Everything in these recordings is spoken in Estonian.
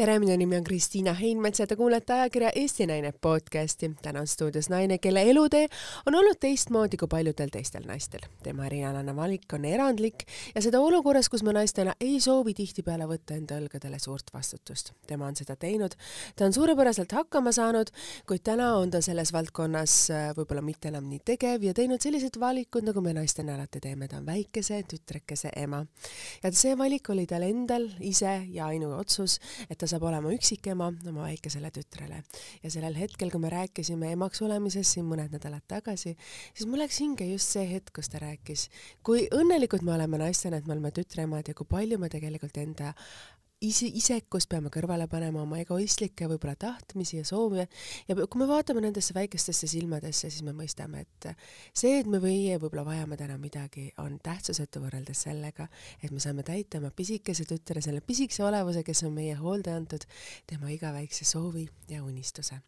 tere, minu nimi on Kristiina Heinmets ja te kuulete ajakirja Eesti Naine podcasti. täna on stuudios naine, kelle elutee on olnud teistmoodi kui paljudel teistel naistel. tema erialane valik on erandlik ja seda olukorras, kus me naistena ei soovi tihtipeale võtta enda õlgadele suurt vastutust. tema on seda teinud, ta on suurepäraselt hakkama saanud, kuid täna on ta selles valdkonnas äh, võib-olla mitte enam nii tegev ja teinud sellised valikud, nagu me naistena alati teeme. ta on väikese tütrekese ema ja see valik oli tal endal ise ja ainuotsus, et ta saab olema üksikema oma väikesele tütrele. ja sellel hetkel, kui me rääkisime emaks olemisest siin mõned nädalad tagasi, siis mul läks hinge just see hetk, kus ta rääkis, kui õnnelikud me oleme naistena, et me oleme tütreemad ja kui palju me tegelikult enda ise, isekust peame kõrvale panema, oma egoistlikke võib-olla tahtmisi ja soove ja kui me vaatame nendesse väikestesse silmadesse, siis me mõistame, et see, et me või võib-olla vajame täna midagi, on tähtsusetu võrreldes sellega, et me saame täita oma pisikese tütre, selle pisikese olevuse, kes on meie hoolde antud, tema iga väikse soovi ja unistuse.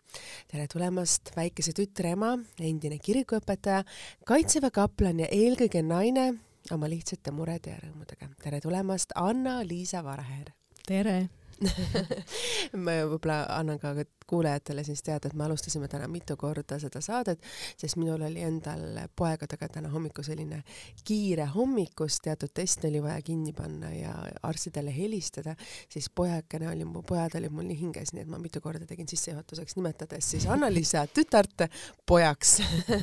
tere tulemast, väikese tütre ema, endine kirikuõpetaja, kaitseväe kaplan ja eelkõige naine oma lihtsate murede ja rõõmudega. tere tulemast, Anna-Liisa Varaher tere ma võib-olla annan ka kuulajatele siis teada, et me alustasime täna mitu korda seda saadet, sest minul oli endal poegadega täna hommikul selline kiire hommikus, teatud test oli vaja kinni panna ja arstidele helistada, siis pojakene oli mu, pojad olid mul nii hinges, nii et ma mitu korda tegin sissejuhatuseks, nimetades siis Anna-Liisa tütart pojaks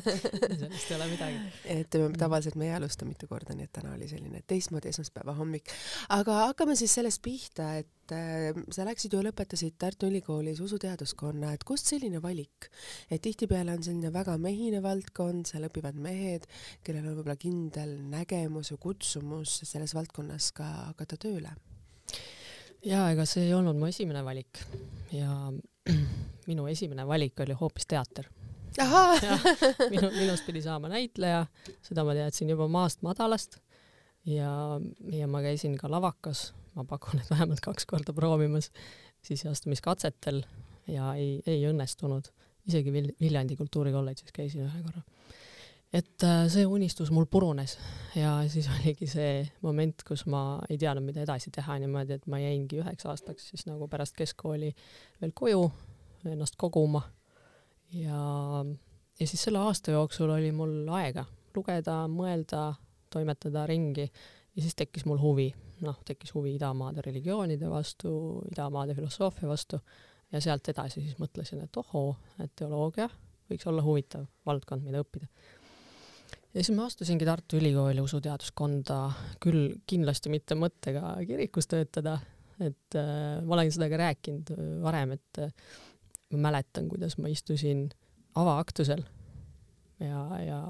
sellest ei ole midagi. et tavaliselt me ei alusta mitu korda, nii et täna oli selline teistmoodi esmaspäeva hommik. aga hakkame siis sellest pihta, et äh, sa läksid ju, lõpetasid Tartu Ülikoolis usuteadust valdkonna, et kust selline valik, et tihtipeale on selline väga mehine valdkond, seal õpivad mehed, kellel on võib-olla kindel nägemus ja kutsumus selles valdkonnas ka hakata tööle? ja ega see ei olnud mu esimene valik. Ja minu esimene valik oli hoopis teater. minu, minust pidi saama näitleja, seda ma teadsin juba maast madalast. Ja, ja ma käisin ka lavakas, ma pakun, et vähemalt kaks korda proovimas sisseastumiskatsetel ja ei, ei õnnestunud. isegi Vil-, Viljandi kultuurikolledžis käisin ühe korra. et äh, see unistus mul purunes ja siis oligi see moment, kus ma ei teadnud, mida edasi teha niimoodi, et ma jäingi üheks aastaks siis nagu pärast keskkooli veel koju ennast koguma ja, ja siis selle aasta jooksul oli mul aega lugeda, mõelda, toimetada ringi ja siis tekkis mul huvi, noh, tekkis huvi idamaade religioonide vastu, idamaade filosoofia vastu ja sealt edasi siis mõtlesin, et ohoo, et teoloogia võiks olla huvitav valdkond, mida õppida. ja siis ma astusingi Tartu Ülikooli usuteaduskonda, küll kindlasti mitte mõttega kirikus töötada, et äh, ma olen seda ka rääkinud äh, varem, et äh, ma mäletan, kuidas ma istusin avaaktusel ja, ja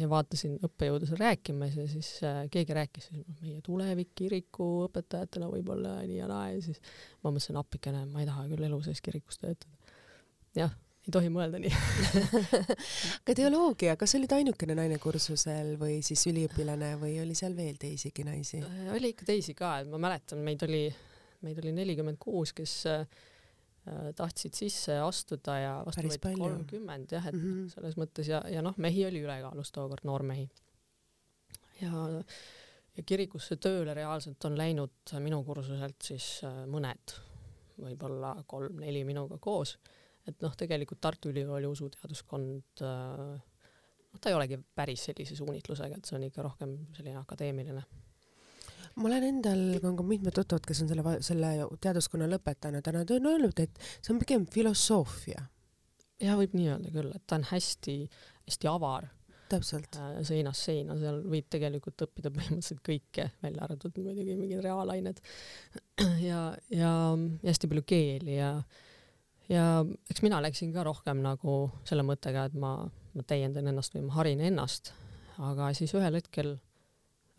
ja vaatasin õppejõude seal rääkimas ja siis äh, keegi rääkis meie tulevik kiriku õpetajatena võib-olla nii ja naa ja siis ma mõtlesin appikene, ma ei taha küll elu sees kirikus töötada. jah, ei tohi mõelda nii aga teoloogia, kas olid ainukene naine kursusel või siis üliõpilane või oli seal veel teisigi naisi? Äh, oli ikka teisi ka, et ma mäletan, meid oli, meid oli nelikümmend kuus, kes Äh, tahtsid sisse astuda ja vastu võeti kolmkümmend jah, et mm -hmm. selles mõttes ja, ja noh, mehi oli ülekaalus tookord, noormehi. ja, ja kirikusse tööle reaalselt on läinud minu kursuselt siis äh, mõned, võib-olla kolm-neli minuga koos, et noh, tegelikult Tartu Ülikooli usuteaduskond äh, noh, ta ei olegi päris sellise suunitlusega, et see on ikka rohkem selline akadeemiline ma olen endal, on ka mitmed tuttavad, kes on selle, selle teaduskonna lõpetanud ja nad on öelnud, et see on pigem filosoofia. ja võib nii öelda küll, et ta on hästi-hästi avar. täpselt äh,. seinast seina, seal võib tegelikult õppida põhimõtteliselt kõike, välja arvatud muidugi mingid reaalained ja, ja, ja hästi palju keeli ja ja eks mina läksin ka rohkem nagu selle mõttega, et ma, ma täiendan ennast või ma harin ennast, aga siis ühel hetkel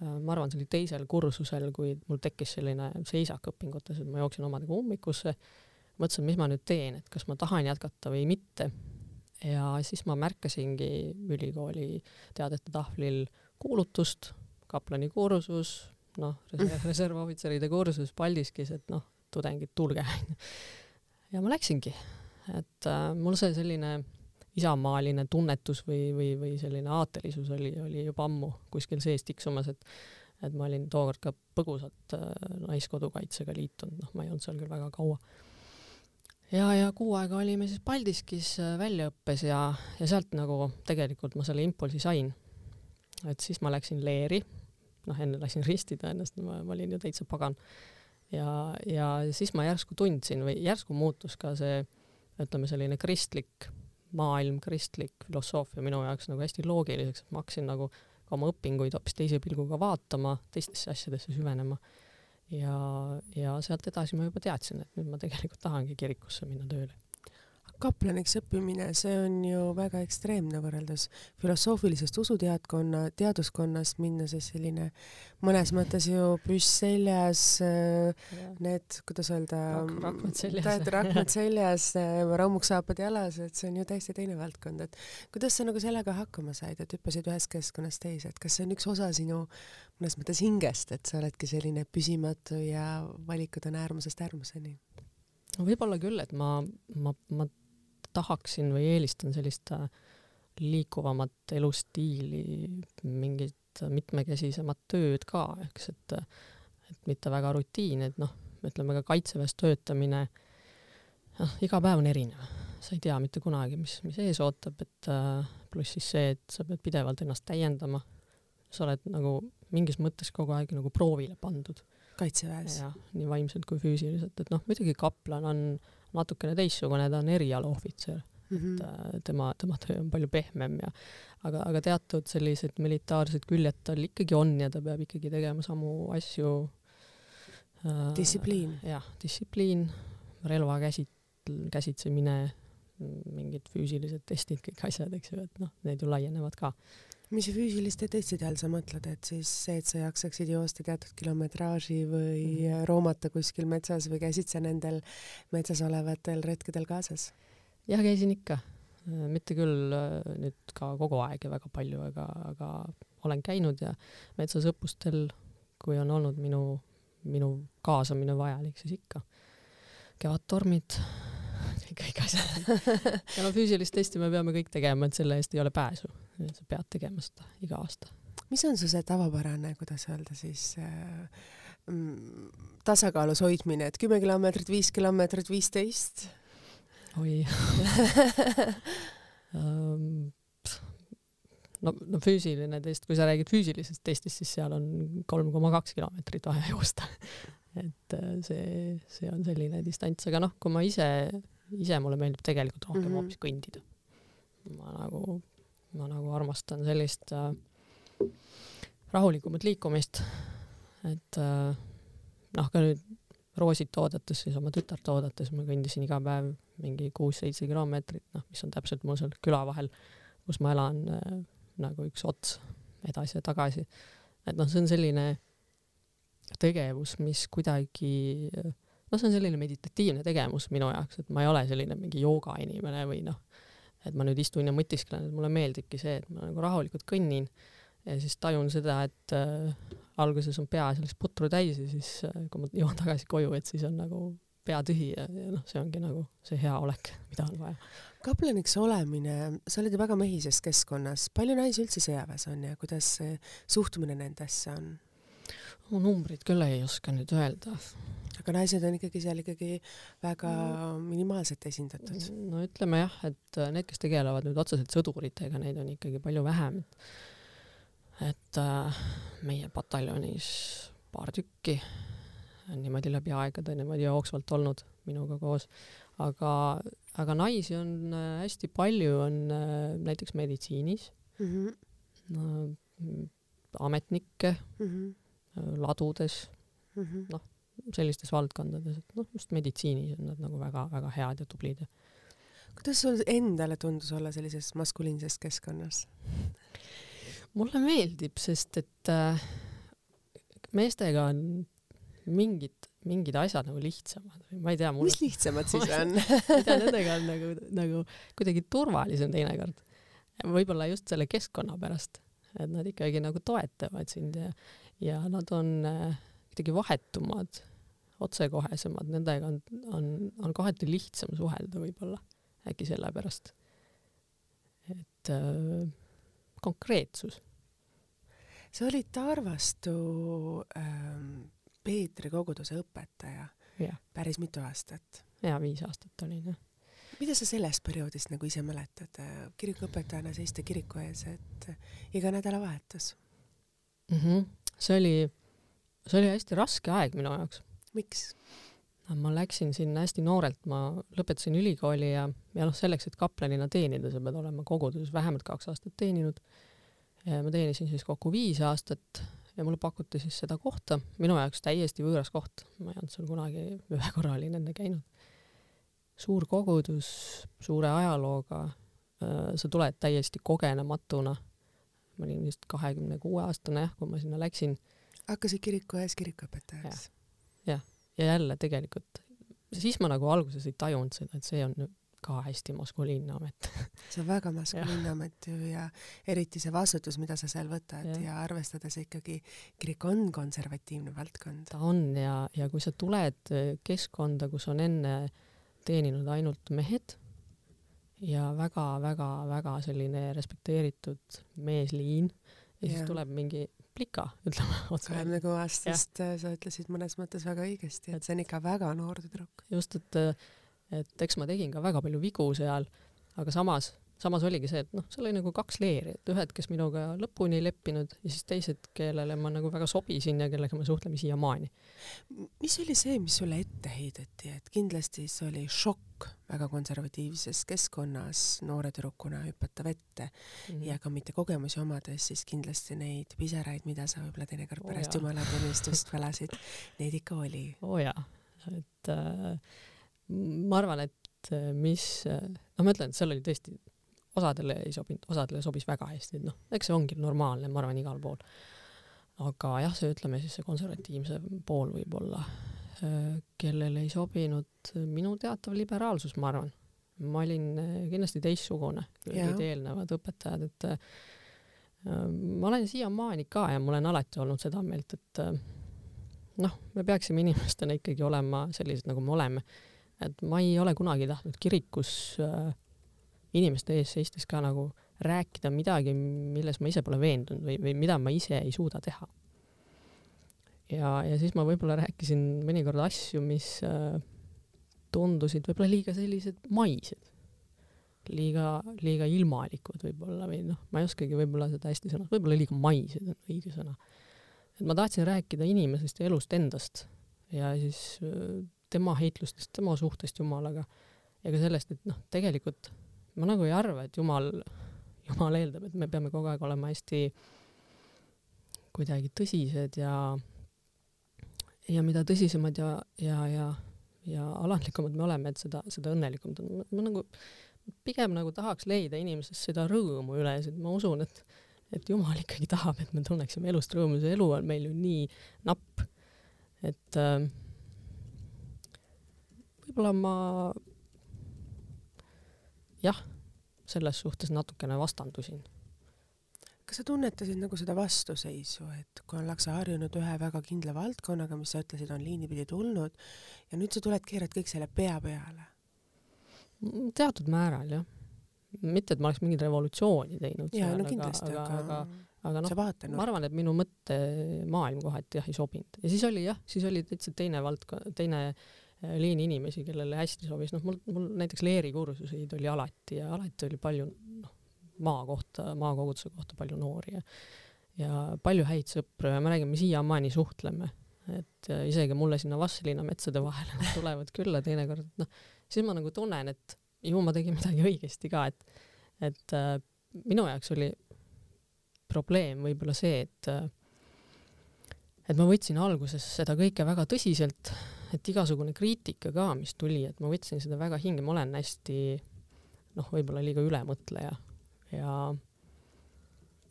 ma arvan, see oli teisel kursusel, kui mul tekkis selline seisak õpingutes, et ma jooksin omadega ummikusse, mõtlesin, mis ma nüüd teen, et kas ma tahan jätkata või mitte. ja siis ma märkasingi ülikooli teadete tahvlil kuulutust, kaplani kursus, noh, reservohvitseride kursus Paldiskis, et noh, tudengid, tulge. ja ma läksingi, et äh, mul see selline isamaaline tunnetus või, või, või selline aatelisus oli, oli juba ammu kuskil sees tiksumas, et et ma olin tookord ka põgusalt äh, Naiskodukaitsega liitunud, noh, ma ei olnud seal küll väga kaua. ja, ja kuu aega olime siis Paldiskis äh, väljaõppes ja, ja sealt nagu tegelikult ma selle impulsi sain. et siis ma läksin Leeri, noh enne lasin ristida ennast, ma, ma olin ju täitsa pagan. ja, ja siis ma järsku tundsin või järsku muutus ka see, ütleme selline kristlik maailm, kristlik filosoofia minu jaoks nagu hästi loogiliseks, et ma hakkasin nagu ka oma õpinguid hoopis teise pilguga vaatama, teistesse asjadesse süvenema. Ja, ja sealt edasi ma juba teadsin, et nüüd ma tegelikult tahangi kirikusse minna tööle kaplaniks õppimine, see on ju väga ekstreemne võrreldes filosoofilisest usuteadkonna, teaduskonnast minna siis selline mõnes mõttes ju püss seljas, need, kuidas öelda Rak, rakmed seljas, rakmed seljas, rammukssaapad jalas, et see on ju täiesti teine valdkond, et kuidas sa nagu sellega hakkama said, et hüppasid ühest keskkonnast teise, et kas see on üks osa sinu mõnes mõttes hingest, et sa oledki selline püsimatu ja valikud on äärmusest äärmuseni? võib-olla küll, et ma, ma, ma tahaksin või eelistan sellist äh, liikuvamat elustiili, mingit mitmekesisemat tööd ka, eks, et, et mitte väga rutiin, et noh, ütleme ka kaitseväes töötamine, noh, iga päev on erinev, sa ei tea mitte kunagi, mis, mis ees ootab, et äh, pluss siis see, et sa pead pidevalt ennast täiendama, sa oled nagu mingis mõttes kogu aeg nagu proovile pandud. kaitseväes? jah, nii vaimselt kui füüsiliselt, et noh, muidugi kaplan on natukene teistsugune, ta on erialaohvitser mm, -hmm. et äh, tema, tema töö on palju pehmem ja aga, aga teatud sellised militaarsed küljed tal ikkagi on ja ta peab ikkagi tegema samu asju äh,. distsipliin. jah, distsipliin, relva käsit-, käsitsemine, mingid füüsilised testid, kõik asjad, eks ju, et noh, need ju laienevad ka mis füüsiliste testide all sa mõtled, et siis see, et sa jaksaksid joosta teatud kilometraaži või mm -hmm. roomata kuskil metsas või käisid sa nendel metsas olevatel retkedel kaasas? jah, käisin ikka, mitte küll äh, nüüd ka kogu aeg ja väga palju, aga, aga olen käinud ja metsasõppustel, kui on olnud minu, minu kaasamine vajalik, siis ikka. kevadtormid, kõik asjad. ja no füüsilist testi me peame kõik tegema, et selle eest ei ole pääsu sa pead tegema seda iga aasta. mis on su see tavapärane, kuidas öelda siis äh, mm, tasakaalus hoidmine, et kümme kilomeetrit, viis kilomeetrit, viisteist? oi um, no, no füüsiline test, kui sa räägid füüsilisest testist, siis seal on kolm koma kaks kilomeetrit vaja joosta. et äh, see, see on selline distants, aga noh, kui ma ise, ise mulle meeldib tegelikult rohkem mm -hmm. hoopis kõndida. ma nagu ma nagu armastan sellist äh, rahulikumat liikumist, et äh, noh, ka nüüd Roosit oodates, siis oma tütart oodates ma kõndisin iga päev mingi kuus-seitse kilomeetrit, noh, mis on täpselt mul seal küla vahel, kus ma elan äh, nagu üks ots edasi ja tagasi. et noh, see on selline tegevus, mis kuidagi, noh, see on selline meditatiivne tegevus minu jaoks, et ma ei ole selline mingi joogainimene või noh, et ma nüüd istun ja mõtisklen, et mulle meeldibki see, et ma nagu rahulikult kõnnin ja siis tajun seda, et äh, alguses on pea sellist putru täis ja siis äh, kui ma jõuan tagasi koju, et siis on nagu pea tühi ja, ja noh, see ongi nagu see hea olek, mida on vaja. kaplaniks olemine, sa oled ju väga mehises keskkonnas, palju naisi üldse sõjaväes on ja kuidas suhtumine nendesse on? Numbrid küll ei oska nüüd öelda, aga naised on ikkagi seal ikkagi väga mm. minimaalselt esindatud. no ütleme jah, et äh, need, kes tegelevad nüüd otseselt sõduritega, neid on ikkagi palju vähem. et äh, meie pataljonis paar tükki on niimoodi läbi aegade niimoodi jooksvalt olnud minuga koos, aga, aga naisi on äh, hästi palju, on äh, näiteks meditsiinis mm, -hmm. no, ametnikke mm, -hmm. Ladudes mm -hmm., noh sellistes valdkondades, et noh, just meditsiinis on nad nagu väga-väga head ja tublid. kuidas sul endale tundus olla sellises maskuliinses keskkonnas? mulle meeldib, sest et äh, meestega on mingid, mingid asjad nagu lihtsamad või ma ei tea. mis lihtsamad siis on ma ei tea, nendega on nagu, nagu kuidagi turvalisem teinekord. võib-olla just selle keskkonna pärast, et nad ikkagi nagu toetavad sind ja, ja nad on äh, kuidagi vahetumad, otsekohesemad, nendega on, on, on kohati lihtsam suhelda võib-olla, äkki sellepärast. et äh, konkreetsus. sa olid Tarvastu ähm, Peetri koguduse õpetaja ja. päris mitu aastat ja viis aastat olin jah. mida sa sellest perioodist nagu ise mäletad, kirikuõpetajana seista kiriku ees, et iga nädalavahetus mm? -hmm. See oli, see oli hästi raske aeg minu jaoks. miks? ma läksin sinna hästi noorelt, ma lõpetasin ülikooli ja, ja noh, selleks, et kaplanina teenida, sa pead olema koguduses vähemalt kaks aastat teeninud. ma teenisin siis kokku viis aastat ja mulle pakuti siis seda kohta, minu jaoks täiesti võõras koht, ma ei olnud seal kunagi, ühe korra olin enne käinud. suur kogudus, suure ajalooga, äh, sa tuled täiesti kogenematuna. Ma olin vist kahekümne kuue aastane kui ma sinna läksin. hakkasid kiriku ees kirikuõpetajaks? jah, ja jälle tegelikult, siis ma nagu alguses ei tajunud seda, et see on ka hästi maskuliinne amet see on väga maskuliinne amet ju ja eriti see vastutus, mida sa seal võtad ja, ja arvestades ikkagi kirik on konservatiivne valdkond. ta on ja, ja kui sa tuled keskkonda, kus on enne teeninud ainult mehed ja väga-väga-väga selline respekteeritud meesliin ja siis ja. tuleb mingi plika, ütleme otse. kahekümne kuue aastast sa ütlesid mõnes mõttes väga õigesti, et see on ikka väga noor tüdruk. just, et et eks ma tegin ka väga palju vigu seal, aga samas, samas oligi see, et noh, seal oli nagu kaks leeri, et ühed, kes minuga lõpuni ei leppinud ja siis teised, kellele ma nagu väga sobisin ja kellega me suhtleme siiamaani. mis oli see, mis sulle ette heideti, et kindlasti see oli šokk väga konservatiivses keskkonnas noore tüdrukuna hüpata vette mm -hmm. ja ka mitte kogemusi omades, siis kindlasti neid pisaraid, mida sa võib-olla teinekord pärast oh jumalatunnistust valasid, neid ikka oli. oo oh jaa, et äh, ma arvan, et äh, mis, noh, ma ütlen, et seal oli tõesti, osadele ei sobinud, osadele sobis väga hästi, et noh, eks see ongi normaalne, ma arvan, igal pool. aga jah, see ütleme siis see konservatiivse pool võib-olla, äh, kellele ei sobinud minu teatav liberaalsus, ma arvan. ma olin kindlasti teistsugune kui olid eelnevad õpetajad, et ma olen siiamaani ka ja ma olen alati olnud seda meelt, et noh, me peaksime inimestena ikkagi olema sellised, nagu me oleme et ma ei ole kunagi tahtnud kirikus äh, inimeste ees seistes ka nagu rääkida midagi, milles ma ise pole veendunud või, või mida ma ise ei suuda teha. ja, ja siis ma võib-olla rääkisin mõnikord asju, mis äh, tundusid võib-olla liiga sellised maised, liiga, liiga ilmalikud võib-olla või noh, ma ei oskagi võib-olla seda hästi sõnastada, võib-olla liiga maised on õige sõna. et ma tahtsin rääkida inimesest ja elust endast ja siis äh, tema heitlustest, tema suhtest Jumalaga ja ka sellest, et noh, tegelikult ma nagu ei arva, et Jumal, Jumal eeldab, et me peame kogu aeg olema hästi kuidagi tõsised ja ja mida tõsisemad ja, ja, ja, ja alandlikumad me oleme, et seda, seda õnnelikumad on. ma nagu pigem nagu tahaks leida inimeses seda rõõmu üles, et ma usun, et et Jumal ikkagi tahab, et me tunneksime elust rõõmu, see elu on meil ju nii napp, et äh, võib-olla ma jah, selles suhtes natukene vastandusin. kas sa tunnetasid nagu seda vastuseisu, et kui ollakse harjunud ühe väga kindla valdkonnaga, mis sa ütlesid, on liini pidi tulnud ja nüüd sa tuled, keerad kõik selle pea peale? teatud määral jah. mitte, et ma oleks mingit revolutsiooni teinud. jaa, no kindlasti, aga, aga, aga, aga noh, ma arvan, et minu mõttemaailm kohati jah ei sobinud ja siis oli jah, siis oli täitsa teine valdkond, teine liini inimesi, kellele hästi sobis, noh, mul, mul näiteks leerikursuseid oli alati ja alati oli palju noh, maa kohta, maakoguduse kohta palju noori ja ja palju häid sõpru ja me räägime, siiamaani suhtleme, et äh, isegi mulle sinna Vastseliina metsade vahele nad tulevad külla teinekord, et noh, siis ma nagu tunnen, et ju ma tegin midagi õigesti ka, et et äh, minu jaoks oli probleem võib-olla see, et äh, et ma võtsin alguses seda kõike väga tõsiselt et igasugune kriitika ka, mis tuli, et ma võtsin seda väga hinge, ma olen hästi noh, võib-olla liiga ülemõtleja ja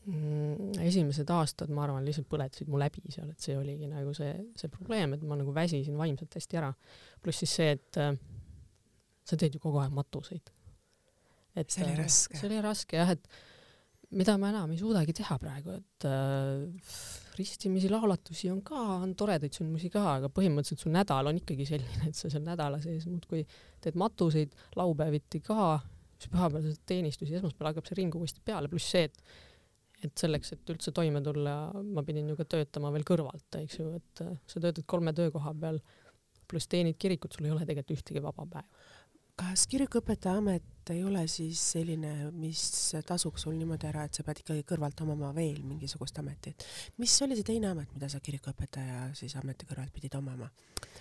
mm, esimesed aastad, ma arvan, lihtsalt põletasid mu läbi seal, et see oligi nagu see, see probleem, et ma nagu väsisin vaimselt hästi ära. pluss siis see, et äh, sa teed ju kogu aeg matuseid. et see oli äh, raske. see oli raske jah, et mida ma enam ei suudagi teha praegu, et äh, ristimisi, laulatusi on ka, on toredaid sündmusi ka, aga põhimõtteliselt su nädal on ikkagi selline, et sa seal nädala sees muudkui teed matuseid, laupäeviti ka, siis pühapäeval teed teenistusi, esmaspäeval hakkab see ring uuesti peale, pluss see, et et selleks, et üldse toime tulla, ma pidin ju ka töötama veel kõrvalt, eks ju, et äh, sa töötad kolme töökoha peal, pluss teenid kirikut, sul ei ole tegelikult ühtegi vaba päeva kas kirikuõpetaja amet ei ole siis selline, mis tasuks sul niimoodi ära, et sa pead ikkagi kõrvalt omama veel mingisugust ametit? mis oli see teine amet, mida sa kirikuõpetaja siis ameti kõrvalt pidid omama?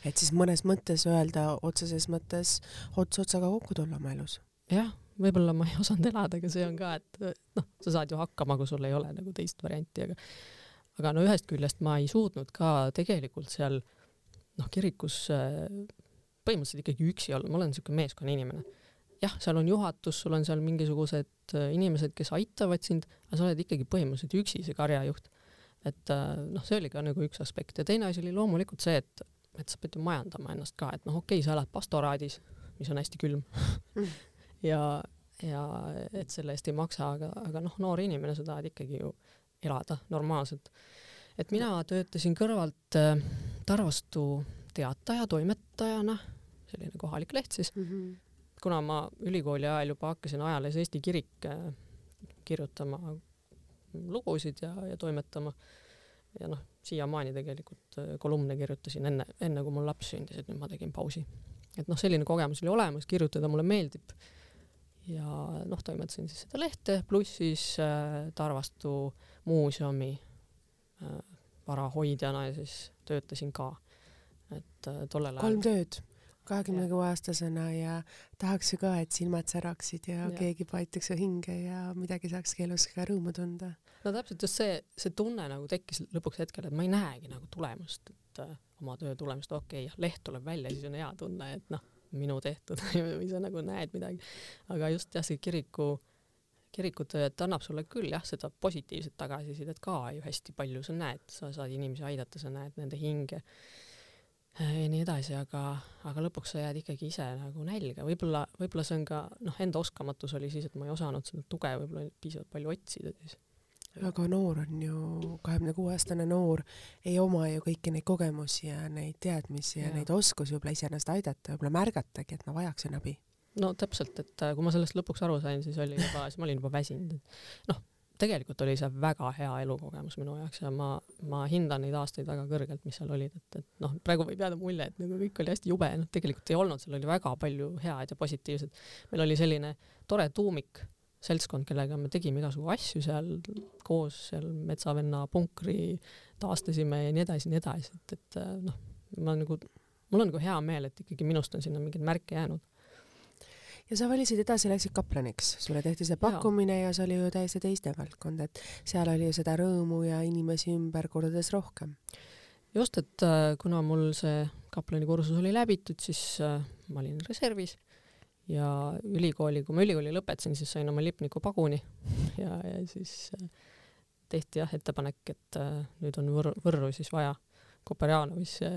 et siis mõnes mõttes öelda, otseses mõttes ots otsaga kokku tulla oma elus. jah, võib-olla ma ei osanud elada, aga see on ka, et noh, sa saad ju hakkama, kui sul ei ole nagu teist varianti, aga aga no ühest küljest ma ei suutnud ka tegelikult seal noh, kirikus äh, põhimõtteliselt ikkagi üksi olla, ma olen niisugune meeskonnainimene. jah, seal on juhatus, sul on seal mingisugused äh, inimesed, kes aitavad sind, aga sa oled ikkagi põhimõtteliselt üksi see karjajuht. et äh, noh, see oli ka nagu üks aspekt ja teine asi oli loomulikult see, et, et sa pead ju majandama ennast ka, et noh, okei okay,, sa elad pastoraadis, mis on hästi külm ja, ja et selle eest ei maksa, aga, aga noh, noor inimene, sa tahad ikkagi ju elada normaalselt. et mina töötasin kõrvalt äh, Tarvastu teataja, toimetajana, selline kohalik leht siis mm. -hmm. kuna ma ülikooli ajal juba hakkasin ajalehes Eesti Kirik äh, kirjutama lugusid ja, ja toimetama ja noh, siiamaani tegelikult äh, kolumne kirjutasin enne, enne kui mul laps sündis, et nüüd ma tegin pausi. et noh, selline kogemus oli olemas, kirjutada mulle meeldib. ja noh, toimetasin siis seda lehte, pluss siis äh, Tarvastu muuseumi äh, varahoidjana ja siis töötasin ka et äh, tollel ajal. kolm tööd kahekümne kuue aastasena ja tahaks ju ka, et silmad säraksid ja, ja. keegi paitaks su hinge ja midagi saakski elus ka rõõmu tunda. no täpselt just see, see tunne nagu tekkis lõpuks hetkel, et ma ei näegi nagu tulemust, et äh, oma töö tulemust, okei okay,, leht tuleb välja, siis on hea tunne, et noh, minu tehtud või sa nagu näed midagi. aga just jah, see kiriku, kirikutöö, et annab sulle küll jah, seda positiivset tagasisidet ka ju hästi palju, sa näed, sa saad inimesi aidata, sa näed nende hinge ja nii edasi, aga, aga lõpuks sa jääd ikkagi ise nagu nälga, võib-olla, võib-olla see on ka noh, enda oskamatus oli siis, et ma ei osanud seda tuge võib-olla piisavalt palju otsida siis. aga noor on ju, kahekümne kuue aastane noor ei oma ju kõiki neid kogemusi ja neid teadmisi ja, ja neid oskusi võib-olla iseennast aidata, võib-olla märgatagi, et ma vajaksin abi no täpselt, et äh, kui ma sellest lõpuks aru sain, siis oli juba, siis ma olin juba väsinud, noh, tegelikult oli see väga hea elukogemus minu jaoks ja ma, ma hindan neid aastaid väga kõrgelt, mis seal olid, et, et noh, praegu võib jääda mulje, et nagu kõik oli hästi jube, noh, tegelikult ei olnud, seal oli väga palju head ja positiivset. meil oli selline tore tuumik, seltskond, kellega me tegime igasugu asju seal koos, seal metsavenna punkri taastasime ja nii edasi ja nii edasi, et, et noh, ma nagu, mul on nagu hea meel, et ikkagi minust on sinna mingeid märke jäänud ja sa valisid edasi, läksid kaplaniks, sulle tehti see pakkumine ja, ja see oli ju täiesti teiste valdkond, et seal oli ju seda rõõmu ja inimesi ümber kordades rohkem. just, et äh, kuna mul see kaplani kursus oli läbitud, siis äh, ma olin reservis ja ülikooli, kui ma ülikooli lõpetasin, siis sain oma lipniku paguni ja, ja siis äh, tehti jah ettepanek, et nüüd on Võr Võrru siis vaja Koperjanovisse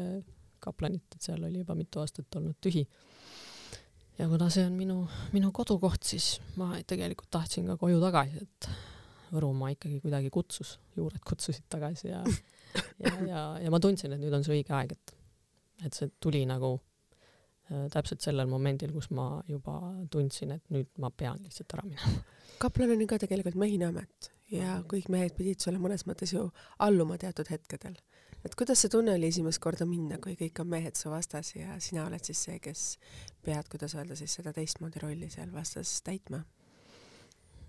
kaplanit, et seal oli juba mitu aastat olnud tühi ja kuna see on minu, minu kodukoht, siis ma tegelikult tahtsin ka koju tagasi, et Võrumaa ikkagi kuidagi kutsus, juured kutsusid tagasi ja ja, ja, ja ma tundsin, et nüüd on see õige aeg, et, et see tuli nagu äh, täpselt sellel momendil, kus ma juba tundsin, et nüüd ma pean lihtsalt ära minema. kaplan on ju ka tegelikult mehine amet ja kõik mehed pidid sulle mõnes mõttes ju alluma teatud hetkedel et kuidas see tunne oli esimest korda minna, kui kõik on mehed su vastas ja sina oled siis see, kes pead, kuidas öelda siis seda teistmoodi rolli seal vastas täitma?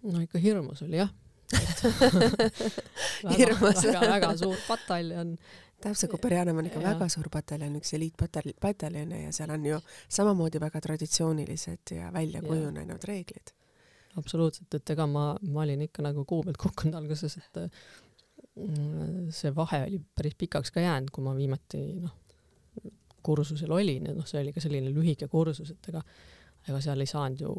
no ikka hirmus oli jah hirmus väga, väga, väga suur pataljon. täpselt, Kuperjanov on ikka ja. väga suur pataljon, üks eliitpataljone ja seal on ju samamoodi väga traditsioonilised ja välja kujunenud reeglid. absoluutselt, et ega ma, ma olin ikka nagu kuu pealt kukkunud alguses, et see vahe oli päris pikaks ka jäänud, kui ma viimati noh, kursusel olin ja noh, see oli ka selline lühike kursus, et ega ega seal ei saanud ju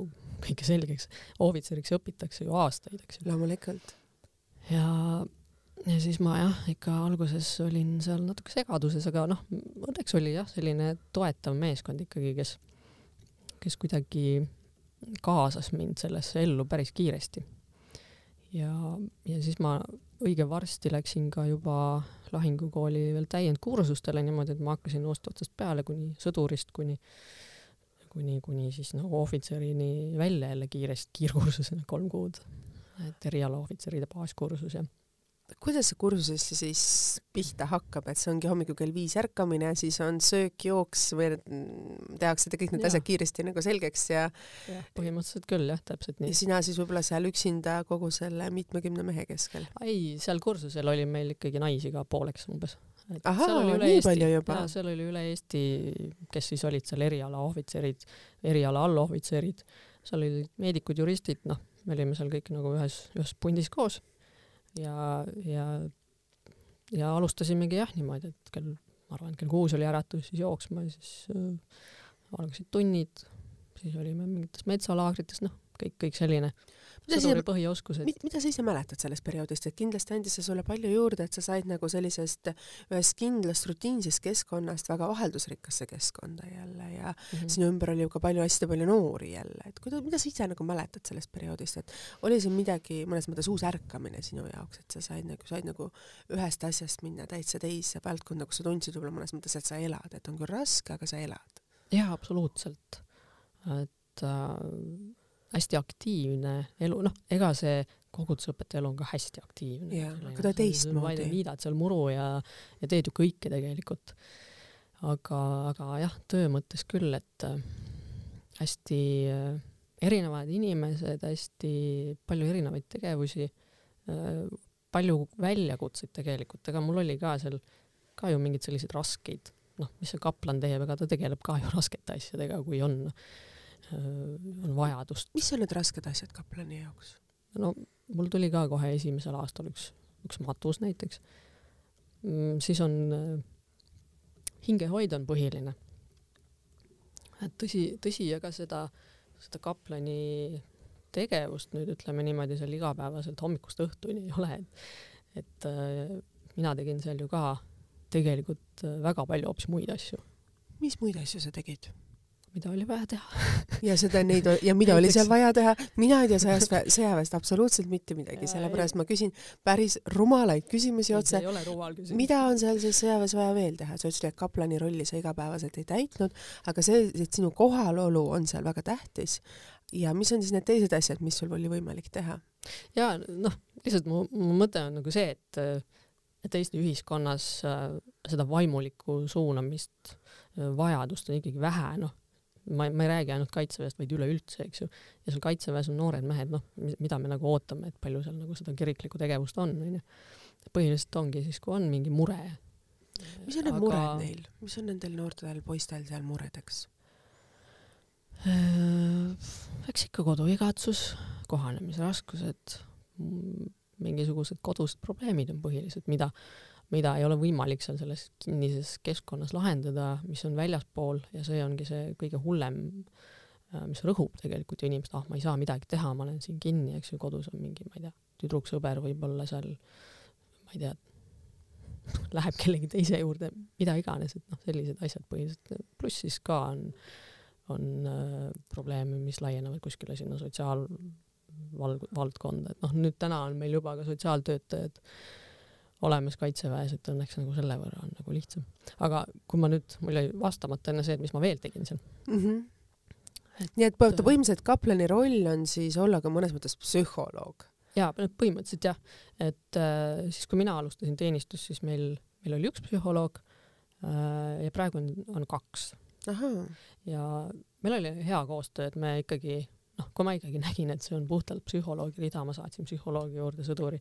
kõike selgeks. ohvitseriks õpitakse ju aastaid, eks ju. loomulikult. ja, ja siis ma jah, ikka alguses olin seal natuke segaduses, aga noh, õnneks oli jah, selline toetav meeskond ikkagi, kes, kes kuidagi kaasas mind sellesse ellu päris kiiresti. ja, ja siis ma õige varsti läksin ka juba lahingukooli veel täiendkursustele niimoodi, et ma hakkasin uuest otsast peale kuni sõdurist kuni kuni, kuni siis nagu ohvitserini välja jälle kiiresti, kiirkursusena kolm kuud. et erialaohvitseride baaskursus ja kuidas see kursusesse siis pihta hakkab, et see ongi hommikul kell viis ärkamine, siis on söök, jooks või tehakse kõik need ja. asjad kiiresti nagu selgeks ja jah, põhimõtteliselt küll jah, täpselt nii. ja sina siis võib-olla seal üksinda kogu selle mitmekümne mehe keskel? ei, seal kursusel oli meil ikkagi naisi ka pooleks umbes. ahaa, nii Eesti, palju juba? seal oli üle Eesti, kes siis olid seal eriala ohvitserid, eriala allohvitserid, seal olid meedikud, juristid, noh, me olime seal kõik nagu ühes, ühes pundis koos ja, ja, ja alustasimegi jah niimoodi, et kell, ma arvan, et kell kuus oli äratus, siis jooksma ja siis äh, algasid tunnid, siis olime mingites metsalaagrites, noh, kõik, kõik selline sõduri põhioskused. mida sa ise mäletad sellest perioodist, et kindlasti andis see sulle palju juurde, et sa said nagu sellisest ühest kindlast rutiinsest keskkonnast väga vaheldusrikkasse keskkonda jälle ja mm -hmm. sinu ümber oli ju ka palju, hästi palju noori jälle, et kuidas, mida sa ise nagu mäletad sellest perioodist, et oli siin midagi mõnes mõttes uus ärkamine sinu jaoks, et sa said nagu, said nagu ühest asjast minna täitsa teise valdkonda, kus sa tundsid võib-olla mõnes mõttes, et sa elad, et on küll raske, aga sa elad? jaa, absoluutselt. et äh hästi aktiivne elu, noh, ega see kogudusõpetaja elu on ka hästi aktiivne. jaa, aga ta teistmoodi. viidad seal muru ja, ja teed ju kõike tegelikult. aga, aga jah, töö mõttes küll, et äh, hästi äh, erinevad inimesed, hästi palju erinevaid tegevusi äh,, palju väljakutseid tegelikult, ega mul oli ka seal ka ju mingeid selliseid raskeid, noh, mis see kaplan teeb, ega ta tegeleb ka ju raskete asjadega, kui on Äh, on vajadust. mis on need rasked asjad kaplani jaoks? no mul tuli ka kohe esimesel aastal üks, üks matus näiteks. Mm, siis on äh, hingehoid on põhiline. et tõsi, tõsi, ega seda, seda kaplani tegevust nüüd ütleme niimoodi seal igapäevaselt hommikust õhtuni ei ole, et, et äh, mina tegin seal ju ka tegelikult väga palju hoopis muid asju. mis muid asju sa tegid? Mida oli vaja teha. Ja seda neid ja mida oli seal vaja teha, mina ei tea sõjast, sõjaväest absoluutselt mitte midagi, sellepärast ma küsin päris rumalaid küsimusi otse. mida on seal siis sõjaväes vaja veel teha, sa ütlesid, et kaplani rolli sa igapäevaselt ei täitnud, aga see, et sinu kohalolu on seal väga tähtis. Ja mis on siis need teised asjad, mis sul oli võimalik teha? ja noh, lihtsalt mu, mu mõte on nagu see, et et Eesti ühiskonnas äh, seda vaimulikku suunamist äh, vajadust on ikkagi vähe, noh ma, ma ei räägi ainult kaitseväest, vaid üleüldse, eks ju. ja seal kaitseväes on noored mehed, noh, mida me nagu ootame, et palju seal nagu seda kiriklikku tegevust on, onju. põhiliselt ongi siis, kui on mingi mure. mis on need Aga... mured neil, mis on nendel noortel poistel seal muredeks? Äh, eks ikka koduigatsus, kohanemisraskused, mingisugused kodused probleemid on põhiliselt, mida mida ei ole võimalik seal selles kinnises keskkonnas lahendada, mis on väljaspool ja see ongi see kõige hullem, äh, mis rõhub tegelikult ju inimest, ah, ma ei saa midagi teha, ma olen siin kinni, eks ju, kodus on mingi, ma ei tea, tüdruksõber võib-olla seal, ma ei tea, läheb kellegi teise juurde, mida iganes, et noh, sellised asjad põhiliselt, pluss siis ka on, on äh, probleeme, mis laienevad kuskile sinna sotsiaalvald-, valdkonda, et noh, nüüd täna on meil juba ka sotsiaaltöötajad äh, olemas kaitseväes, et õnneks nagu selle võrra on nagu lihtsam. aga kui ma nüüd, mul jäi vastamata enne see, et mis ma veel tegin seal mm. -hmm. Et, nii et põhimõtteliselt kaplani roll on siis olla ka mõnes mõttes psühholoog? jaa, põhimõtteliselt jah, et äh, siis kui mina alustasin teenistust, siis meil, meil oli üks psühholoog äh, ja praegu on, on kaks. ja meil oli hea koostöö, et me ikkagi noh, kui ma ikkagi nägin, et see on puhtalt psühholoogi rida, ma saatsin psühholoogi juurde sõduri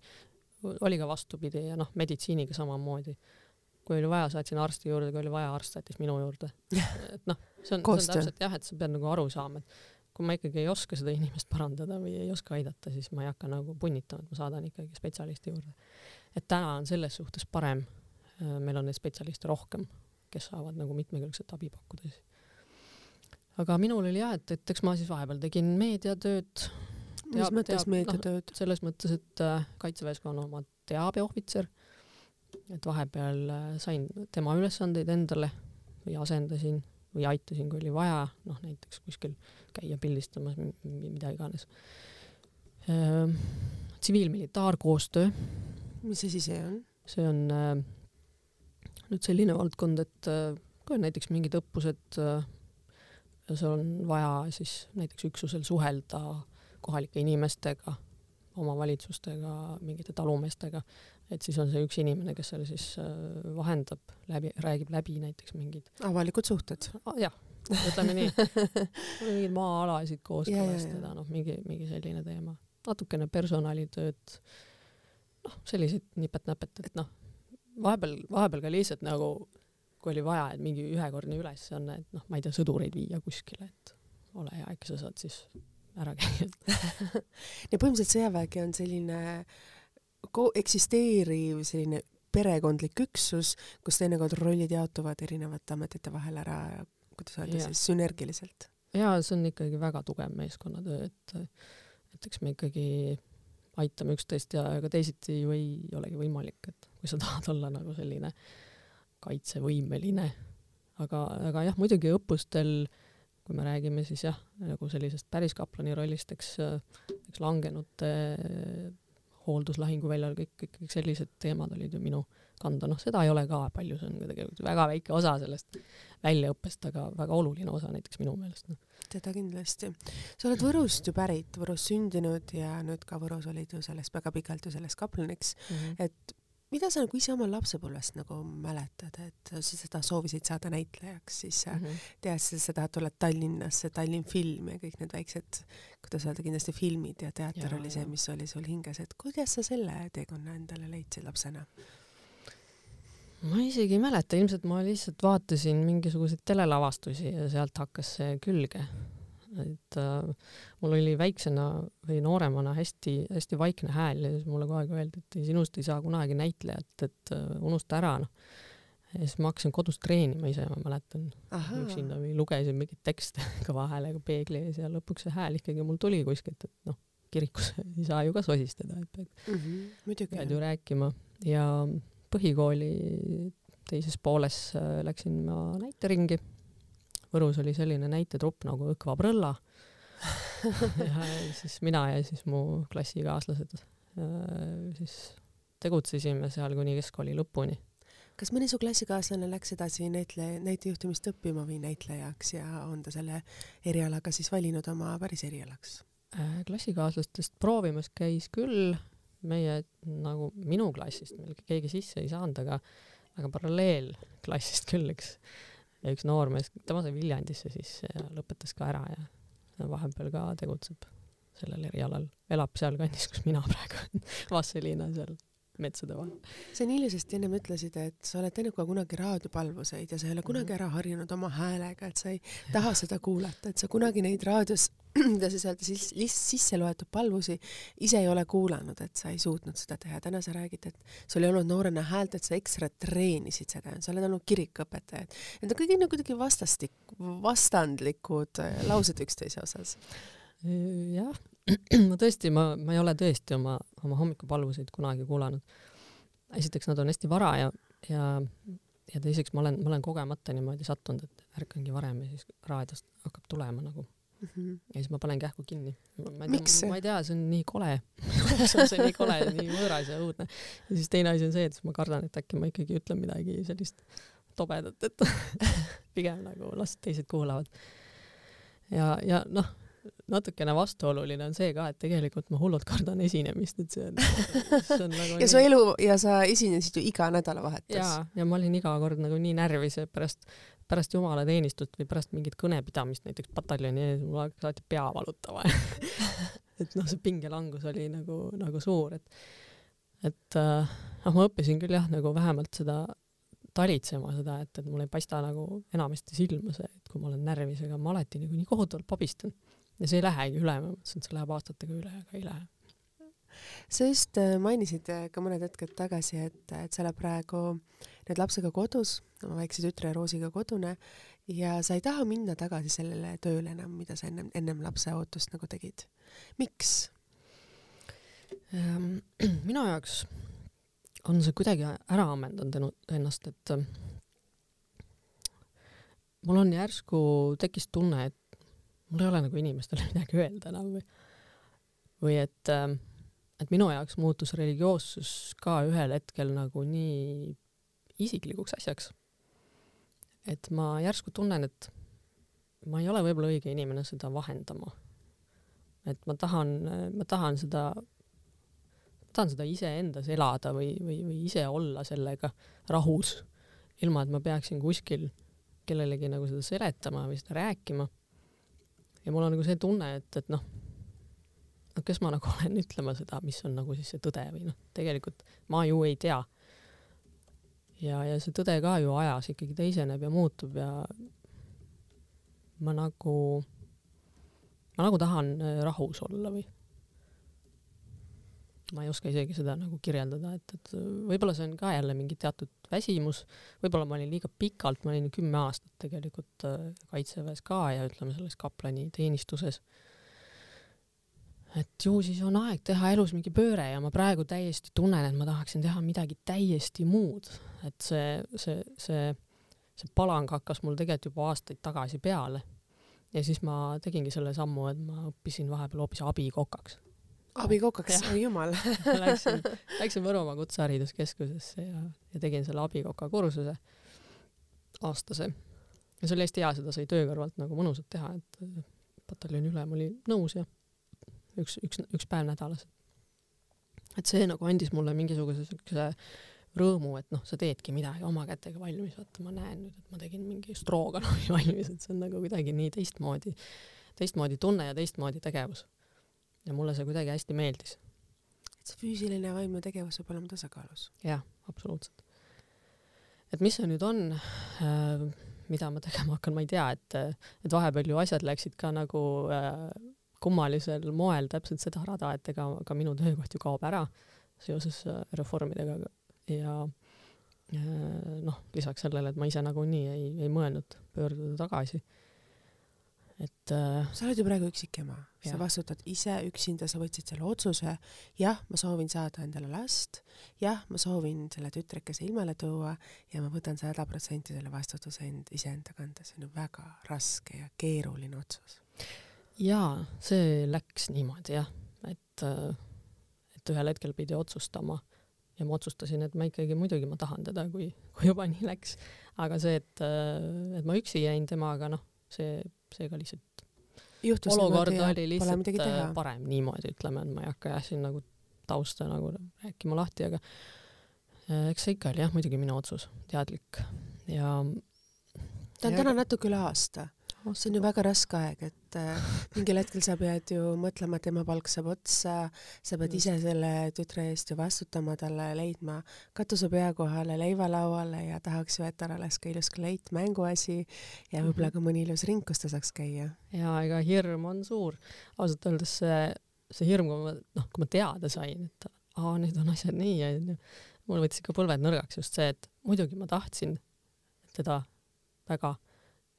oli ka vastupidi ja noh, meditsiiniga samamoodi. kui oli vaja, saatsin arsti juurde, kui oli vaja, arst saatis minu juurde. et noh, see on, see on täpselt jah, et sa pead nagu aru saama, et kui ma ikkagi ei oska seda inimest parandada või ei oska aidata, siis ma ei hakka nagu punnitama, et ma saadan ikkagi spetsialisti juurde. et täna on selles suhtes parem. Äh, meil on neid spetsialiste rohkem, kes saavad nagu mitmekülgset abi pakkuda siis. aga minul oli jah, et, et eks ma siis vahepeal tegin meediatööd mis mõttes meediatööd no,? selles mõttes, et äh, kaitseväes on oma teabeohvitser, et vahepeal äh, sain tema ülesandeid endale või asendasin või aitasin, kui oli vaja, noh näiteks kuskil käia pildistamas, mida iganes äh,. tsiviil-militaarkoostöö. mis asi see on? see on äh, nüüd selline valdkond, et äh, kui on näiteks mingid õppused äh, seal on vaja siis näiteks üksusel suhelda kohalike inimestega, omavalitsustega, mingite talumeestega, et siis on see üks inimene, kes seal siis äh, vahendab läbi, räägib läbi näiteks mingid avalikud suhted ah,. jah, ütleme nii mingeid maa-alasid kooskõlastada, noh, mingi, mingi selline teema. natukene personalitööd, noh, selliseid nipet-näpet, et noh, vahepeal, vahepeal ka lihtsalt nagu kui oli vaja, et mingi ühekordne ülesanne, et noh, ma ei tea, sõdureid viia kuskile, et ole hea, äkki sa saad siis ära käia ja põhimõtteliselt sõjavägi on selline eksisteeriv selline perekondlik üksus, kus teinekord rollid jaotuvad erinevate ametite vahel ära, kuidas öelda siis, sünergiliselt. jaa, see on ikkagi väga tugev meeskonnatöö, et et eks me ikkagi aitame üksteist ja ega teisiti ju ei olegi võimalik, et kui sa tahad olla nagu selline kaitsevõimeline, aga, aga jah, muidugi õppustel kui me räägime siis jah, nagu sellisest päris kaplani rollist, eks, eks langenute hooldus lahinguväljal, kõik, kõik, kõik sellised teemad olid ju minu kanda, noh, seda ei ole ka palju, see on tegelikult väga väike osa sellest väljaõppest, aga väga oluline osa näiteks minu meelest no.. seda kindlasti. sa oled Võrust ju pärit, Võrus sündinud ja nüüd ka Võrus olid ju sellest väga pikalt ju sellest kaplaniks mm, -hmm. et mida sa nagu ise oma lapsepõlvest nagu mäletad, et sa seda soovisid saada näitlejaks, siis mm -hmm. teadsid seda, et tuled Tallinnasse, Tallinn film ja kõik need väiksed, kuidas öelda, kindlasti filmid ja teater ja, oli see, mis oli sul hinges, et kuidas sa selle teekonna endale leidsid lapsena? ma isegi ei mäleta, ilmselt ma lihtsalt vaatasin mingisuguseid telelavastusi ja sealt hakkas see külge et äh, mul oli väiksena või nooremana hästi-hästi vaikne hääl ja siis mulle kogu aeg öeldi, et sinust ei saa kunagi näitlejat, et äh, unusta ära, noh. ja siis ma hakkasin kodus treenima ise, ma mäletan, üksinda või lugesin mingeid tekste kõva häälega peegli ees ja lõpuks see hääl ikkagi mul tuli kuskilt, et noh, kirikus ei saa ju ka sosistada, et pead mm -hmm, pead ju rääkima. Ja põhikooli teises pooles äh, läksin ma näiteringi Võrus oli selline näitetrupp nagu Õkva Prõlla ja siis mina ja siis mu klassikaaslased äh, siis tegutsesime seal kuni keskkooli lõpuni. kas mõni su klassikaaslane läks edasi näitle, näitejuhtimist õppima või näitlejaks ja on ta selle erialaga siis valinud oma päris erialaks? Äh, klassikaaslastest proovimas käis küll, meie nagu minu klassist meil keegi sisse ei saanud, aga aga paralleelklassist küll üks ja üks noormees, tema sai Viljandisse sisse ja lõpetas ka ära ja vahepeal ka tegutseb sellel erialal, elab sealkandis, kus mina praegu olen Vastseliina seal metsade vahel. sa nii ilusasti ennem ütlesid, et sa oled teinud ka kunagi raadiopalvuseid ja sa ei ole kunagi mhm. ära harjunud oma häälega, et sa ei taha seda kuulata, et sa kunagi neid raadios mida siis öelda siis sisse loetud palvusi ise ei ole kuulanud, et sa ei suutnud seda teha. täna sa räägid, et sul ei olnud noorena häält, et sa ekstra treenisid seda, sa oled olnud kirikuõpetaja. Need on kõik nagu kuidagi vastastik, vastandlikud äh, laused üksteise osas. jah, no tõesti, ma, ma ei ole tõesti oma, oma hommikupalvuseid kunagi kuulanud. esiteks nad on hästi vara ja, ja, ja teiseks ma olen, ma olen kogemata niimoodi sattunud, et ärkangi varem ja siis raadiost hakkab tulema nagu mm. -hmm. ja siis ma panen kähku kinni. miks? ma ei tea, see on nii kole see on see nii kole ja nii võõras ja õudne. ja siis teine asi on see, et siis ma kardan, et äkki ma ikkagi ütlen midagi sellist tobedat, et pigem nagu las teised kuulavad. ja, ja noh natukene vastuoluline on see ka, et tegelikult ma hullult kardan esinemist, et see on, see on nagu ja su elu ja sa esinesid ju iga nädalavahetus. jaa, ja ma olin iga kord nagu nii närvis, et pärast, pärast jumalateenistust või pärast mingit kõnepidamist näiteks pataljoni ees, mul hakkas alati pea valutama et noh, see pingelangus oli nagu, nagu suur, et et äh, noh, ma õppisin küll jah, nagu vähemalt seda talitsema seda, et, et mul ei paista nagu enamasti silma see, et kui ma olen närvis, aga ma alati nagu nii kohutavalt pabistan ja see ei lähegi üle, ma mõtlesin, et see läheb aastatega üle, aga ei lähe. sa just äh, mainisid äh, ka mõned hetked tagasi, et, et sa oled praegu nüüd lapsega kodus, oma väikse tütre Roosiga kodune ja sa ei taha minna tagasi sellele tööle enam, mida sa ennem, ennem lapse ootust nagu tegid. miks? Ehm, minu jaoks on see kuidagi ära ammendanud ennast, et äh, mul on järsku tekkis tunne, et mul ei ole nagu inimestele midagi öelda enam või, või et, ähm, et minu jaoks muutus religioossus ka ühel hetkel nagu nii isiklikuks asjaks. et ma järsku tunnen, et ma ei ole võib-olla õige inimene seda vahendama. et ma tahan, ma tahan seda tahan seda iseendas elada või, või, või ise olla sellega rahus, ilma et ma peaksin kuskil kellelegi nagu seda seletama või seda rääkima. Ja mul on nagu see tunne, et, et noh, kes ma nagu olen ütlema seda, mis on nagu siis see tõde või noh, tegelikult ma ju ei tea. ja, ja see tõde ka ju ajas ikkagi teiseneb ja muutub ja ma nagu, ma nagu tahan äh, rahus olla või ma ei oska isegi seda nagu kirjeldada, et, et võib-olla see on ka jälle mingi teatud väsimus, võib-olla ma olin liiga pikalt, ma olin kümme aastat tegelikult äh, kaitseväes ka ja ütleme selles kaplani teenistuses. et ju siis on aeg teha elus mingi pööre ja ma praegu täiesti tunnen, et ma tahaksin teha midagi täiesti muud, et see, see, see, see palang hakkas mul tegelikult juba aastaid tagasi peale. ja siis ma tegingi selle sammu, et ma õppisin vahepeal hoopis abikokaks abikokaks, oi jumal Läksin, läksin Võrumaa Kutsehariduskeskusesse ja, ja tegin selle abikoka kursuse aastase. ja see oli hästi hea, seda sai töö kõrvalt nagu mõnusalt teha, et pataljoni ülem oli nõus ja üks, üks, üks päev nädalas. et see nagu andis mulle mingisuguse siukse rõõmu, et noh, sa teedki midagi oma kätega valmis, vaata ma näen nüüd, et ma tegin mingi strooganovi valmis, et see on nagu kuidagi nii teistmoodi, teistmoodi tunne ja teistmoodi tegevus ja mulle see kuidagi hästi meeldis. et see füüsiline ja vaimne tegevus peab olema tasakaalus. jah, absoluutselt. et mis see nüüd on äh,, mida ma tegema hakkan, ma ei tea, et, et vahepeal ju asjad läksid ka nagu äh, kummalisel moel täpselt seda rada, et ega ka minu töökoht ju kaob ära seoses äh, reformidega ja äh, noh, lisaks sellele, et ma ise nagunii ei, ei mõelnud pöörduda tagasi et äh, sa oled ju praegu üksikema, sa vastutad ise üksinda, sa võtsid selle otsuse, jah, ma soovin saada endale last, jah, ma soovin selle tütrekese ilmale tuua ja ma võtan sada protsenti selle vastutuse end, iseenda kanda, see on ju väga raske ja keeruline otsus. jaa, see läks niimoodi jah, et, äh, et ühel hetkel pidi otsustama ja ma otsustasin, et ma ikkagi muidugi ma tahan teda, kui, kui juba nii läks, aga see, et, äh, et ma üksi jäin temaga, noh, see seega lihtsalt Juhtus olukord oli lihtsalt äh, parem niimoodi, ütleme, et ma ei hakka jah siin nagu tausta nagu rääkima lahti, aga äh, eks see ikka oli jah, muidugi minu otsus, teadlik. Ja ta on ja, täna natuke üle aasta see on ju väga raske aeg, et äh, mingil hetkel sa pead ju mõtlema, tema palk saab otsa, sa pead ise selle tütre eest ju vastutama, talle leidma katuse pea kohale, leiva lauale ja tahaks ju, et tal oleks ka ilus kleit, mänguasi ja võib-olla ka mõni ilus ring, kus ta saaks käia. ja ega hirm on suur. ausalt öeldes see, see hirm, kui ma, noh, kui ma teada sain, et aa, nüüd on asjad nii, onju, mul võttis ikka põlved nõrgaks just see, et muidugi ma tahtsin teda väga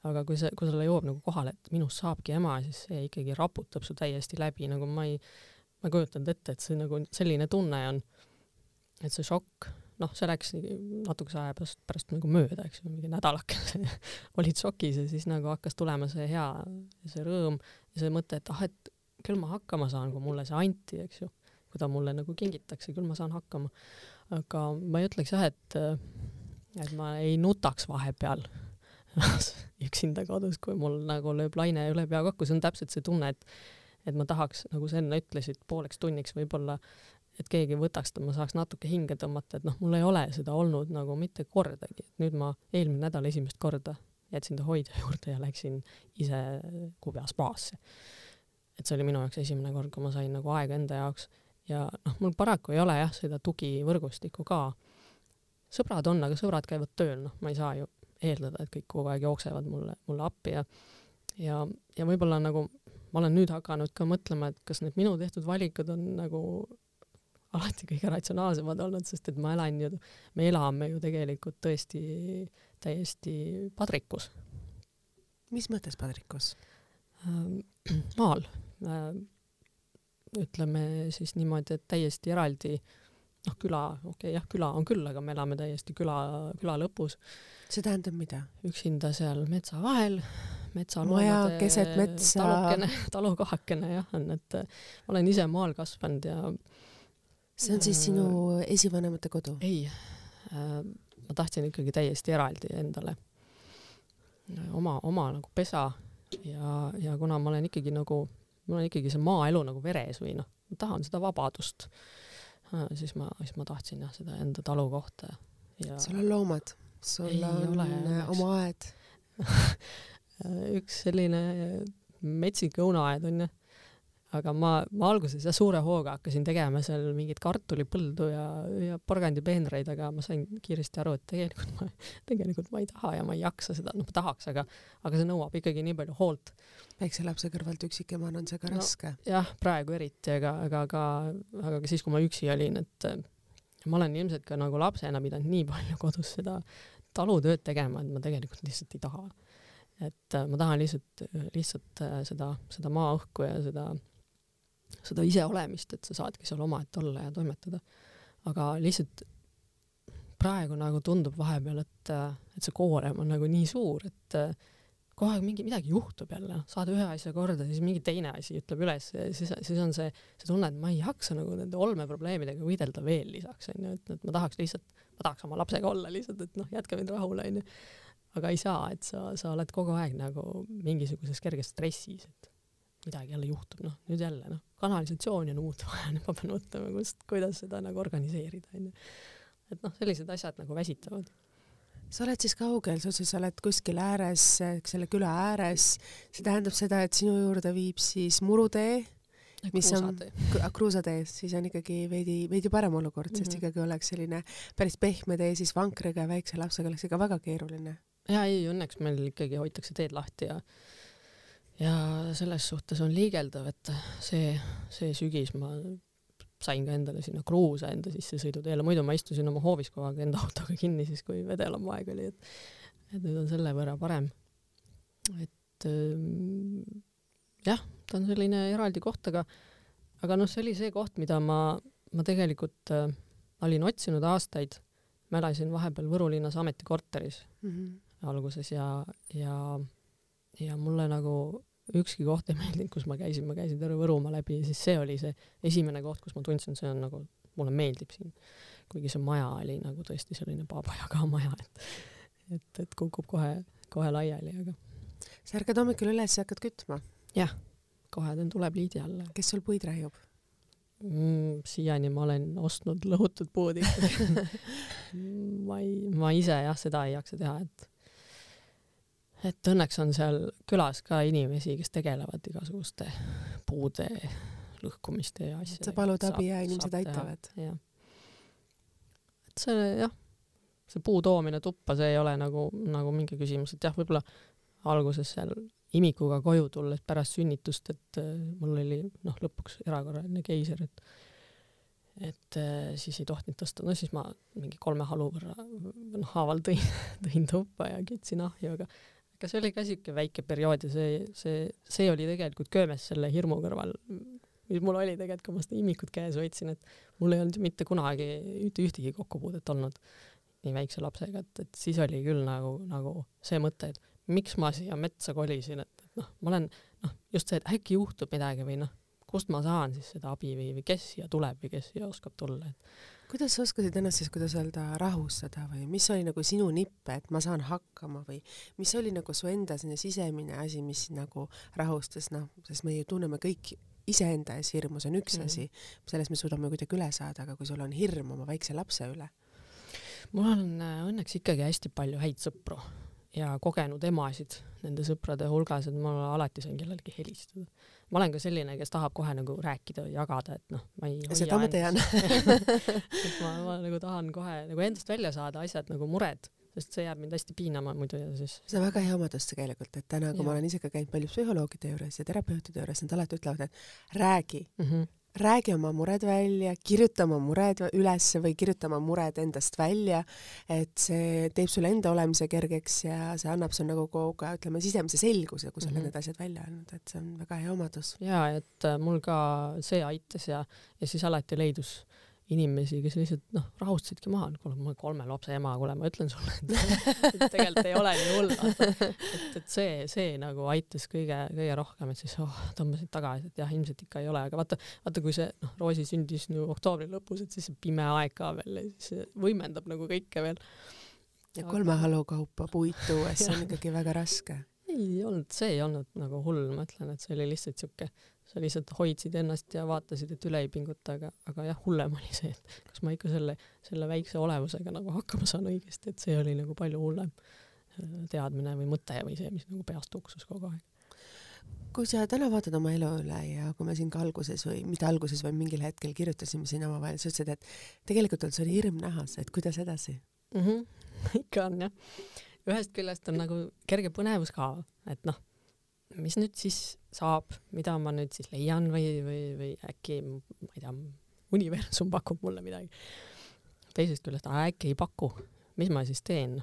aga kui see, kui sulle jõuab nagu kohale, et minust saabki ema, siis see ikkagi raputab su täiesti läbi, nagu ma ei, ma ei kujutanud ette, et see nagu selline tunne on, et see šokk, noh, see läks natukese aja pärast, pärast nagu mööda, eks ju, mingi nädalakese olid šokis ja siis nagu hakkas tulema see hea, see rõõm ja see mõte, et ah, et küll ma hakkama saan, kui mulle see anti, eks ju, kui ta mulle nagu kingitakse, küll ma saan hakkama. aga ma ei ütleks jah, et, et ma ei nutaks vahepeal üksinda kodus, kui mul nagu lööb laine üle pea kokku, see on täpselt see tunne, et et ma tahaks, nagu sa enne ütlesid, pooleks tunniks võib-olla, et keegi võtaks ta, ma saaks natuke hinge tõmmata, et noh, mul ei ole seda olnud nagu mitte kordagi, et nüüd ma eelmine nädal esimest korda jätsin ta hoidja juurde ja läksin ise Kubja spaasse. et see oli minu jaoks esimene kord, kui ma sain nagu aega enda jaoks ja noh, mul paraku ei ole jah, seda tugivõrgustikku ka. sõbrad on, aga sõbrad käivad tööl, noh, ma ei saa ju eeldada, et kõik kogu aeg jooksevad mulle, mulle appi ja ja, ja võib-olla nagu ma olen nüüd hakanud ka mõtlema, et kas need minu tehtud valikud on nagu alati kõige ratsionaalsemad olnud, sest et ma elan ju, me elame ju tegelikult tõesti täiesti padrikus. mis mõttes padrikus ähm,? maal äh,. ütleme siis niimoodi, et täiesti eraldi noh, küla, okei okay, jah, küla on küll, aga me elame täiesti küla, küla lõpus see tähendab mida? üksinda seal metsa vahel, maja keset metsa. talukene, talukohakene jah, on, et äh, olen ise maal kasvanud ja. see on siis sinu äh, esivanemate kodu? ei äh,, ma tahtsin ikkagi täiesti eraldi endale oma, oma nagu pesa ja, ja kuna ma olen ikkagi nagu, mul on ikkagi see maaelu nagu veres või noh, ma tahan seda vabadust siis ma, siis ma tahtsin jah seda enda talu kohta ja sul on loomad, sul ei on ole, oma aed üks selline metsik õunaaed onju aga ma, ma alguses jah suure hooga hakkasin tegema seal mingit kartulipõldu ja, ja porgandipeenraid, aga ma sain kiiresti aru, et tegelikult ma, tegelikult ma ei taha ja ma ei jaksa seda, noh, ma tahaks, aga, aga see nõuab ikkagi nii palju hoolt. väikse lapse kõrvalt üksikemana on see ka no, raske. jah, praegu eriti, aga, aga ka, aga ka siis, kui ma üksi olin, et ma olen ilmselt ka nagu lapsena pidanud nii palju kodus seda talutööd tegema, et ma tegelikult lihtsalt ei taha. et ma tahan lihtsalt, lihtsalt seda, seda maaõhku ja seda seda iseolemist, et sa saadki seal omaette olla ja toimetada. aga lihtsalt praegu nagu tundub vahepeal, et, et see koorem on nagu nii suur, et kogu aeg mingi, midagi juhtub jälle, saad ühe asja korda, siis mingi teine asi ütleb üles ja siis, siis on see, see tunne, et ma ei jaksa nagu nende olmeprobleemidega võidelda veel lisaks, onju, et, et ma tahaks lihtsalt, ma tahaks oma lapsega olla lihtsalt, et noh, jätke mind rahule, onju. aga ei saa, et sa, sa oled kogu aeg nagu mingisuguses kerges stressis, et midagi jälle juhtub, noh, nüüd jälle, noh, kanalisatsiooni on uut vaja, nüüd ma pean mõtlema, kust, kuidas seda nagu organiseerida, onju. et noh, sellised asjad nagu väsitavad. Sa oled siis kaugel, sa ütlesid, sa oled kuskil ääres, selle küla ääres, see tähendab seda, et sinu juurde viib siis murutee, mis on kruusatee, siis on ikkagi veidi, veidi parem olukord mm, -hmm. sest mhm. ikkagi oleks selline päris pehme tee siis vankriga ja väikse lapsega oleks ikka väga keeruline. ja ei, õnneks meil ikkagi hoitakse teed lahti ja ja selles suhtes on liigeldav, et see, see sügis ma sain ka endale sinna kruusa enda sissesõiduteele, muidu ma istusin oma hoovis kogu aeg enda autoga kinni, siis kui vedelam aeg oli, et et nüüd on selle võrra parem. et ähm, jah, ta on selline eraldi koht, aga aga noh, see oli see koht, mida ma, ma tegelikult äh, olin otsinud aastaid. ma elasin vahepeal Võru linnas ametikorteris mm -hmm. alguses ja, ja ja mulle nagu ükski koht ei meeldinud, kus ma käisin, ma käisin terve Võrumaa läbi ja siis see oli see esimene koht, kus ma tundsin, see on nagu, mulle meeldib siin. kuigi see maja oli nagu tõesti selline pabajaga maja, et, et, et kukub kohe, kohe laiali, aga. sa ärkad hommikul üles ja hakkad kütma? jah, kohe tuleb liidi alla. kes sul puid raiub? mm,? siiani ma olen ostnud lõhutud puud ikkagi ma ei, ma ise jah, seda ei jaksa teha, et et õnneks on seal külas ka inimesi, kes tegelevad igasuguste puude lõhkumiste ja asjadega. sa palud abi ja inimesed aitavad? jah. et see jah, see puu toomine tuppa, see ei ole nagu, nagu mingi küsimus, et jah, võib-olla alguses seal imikuga koju tulles pärast sünnitust, et äh, mul oli noh, lõpuks erakorraline keiser, et et äh, siis ei tohtinud tõsta, no siis ma mingi kolme halu võrra noh, haaval tõin, tõin tuppa ja kütsin ahju, aga aga see oli ka siuke väike periood ja see, see, see oli tegelikult köömes selle hirmu kõrval, mis mul oli tegelikult, kui ma seda imikut käes hoidsin, et mul ei olnud mitte kunagi mitte ühtegi kokkupuudet olnud nii väikse lapsega, et, et siis oli küll nagu, nagu see mõte, et miks ma siia metsa kolisin, et, et noh, ma olen noh, just see, et äkki juhtub midagi või noh, kust ma saan siis seda abi või, või kes siia tuleb või kes siia oskab tulla, et kuidas sa oskasid ennast siis, kuidas öelda, rahustada või mis oli nagu sinu nipp, et ma saan hakkama või mis oli nagu su enda selline sisemine asi, mis nagu rahustas, noh, sest me ju tunneme kõik iseenda ees hirmu, see on üks mm asi, sellest me suudame kuidagi üle saada, aga kui sul on hirm oma väikse lapse üle? mul on äh, õnneks ikkagi hästi palju häid sõpru ja kogenud emasid nende sõprade hulgas, et ma alati sain kellelegi helistada ma olen ka selline, kes tahab kohe nagu rääkida, jagada, et noh, ma ei seda ma tean et ma, ma nagu tahan kohe nagu endast välja saada asjad nagu mured, sest see jääb mind hästi piinama muidu ja siis. see on väga hea omadus tegelikult, et täna, kui ja. ma olen ise ka käinud palju psühholoogide juures ja terapeutide juures, nad alati ütlevad, et räägi mm. -hmm räägi oma mured välja, kirjuta oma mured ülesse või kirjuta oma mured endast välja, et see teeb sulle enda olemise kergeks ja see annab sul nagu ka ütleme sisemise selguse, kui sa oled mm -hmm. need asjad välja öelnud, et see on väga hea omadus. ja et äh, mul ka see aitas ja, ja siis alati leidus äh, inimesi, kes lihtsalt noh, rahustasidki maha, kuule ma olen kolme lapse ema, kuule ma ütlen sulle, et tegelikult ei ole nii hull, et, et see, see nagu aitas kõige, kõige rohkem, et siis oh, tõmbasid tagasi, et jah, ilmselt ikka ei ole, aga vaata, vaata, kui see noh, Roosi sündis ju oktoobri lõpus, et siis see pime aeg ka veel ja siis see võimendab nagu kõike veel. ja kolme halu kaupa puid tuues, see on ikkagi väga raske. ei olnud, see ei olnud nagu hull, ma ütlen, et see oli lihtsalt siuke, sa lihtsalt hoidsid ennast ja vaatasid, et üle ei pinguta, aga, aga jah, hullem oli see, et kas ma ikka selle, selle väikse olevusega nagu hakkama saan õigesti, et see oli nagu palju hullem äh, teadmine või mõte või see, mis nagu peast tuksus kogu aeg kui sa täna vaatad oma elu üle ja kui me siin ka alguses või mitte alguses, vaid mingil hetkel kirjutasime siin omavahel, sa ütlesid, et tegelikult on, oli hirm näha, et kuidas edasi mm? -hmm. ikka on jah. ühest küljest on nagu kerge põnevus ka, et noh, mis nüüd siis saab, mida ma nüüd siis leian või, või, või äkki ma ei tea, universum pakub mulle midagi. teisest küljest, äkki ei paku, mis ma siis teen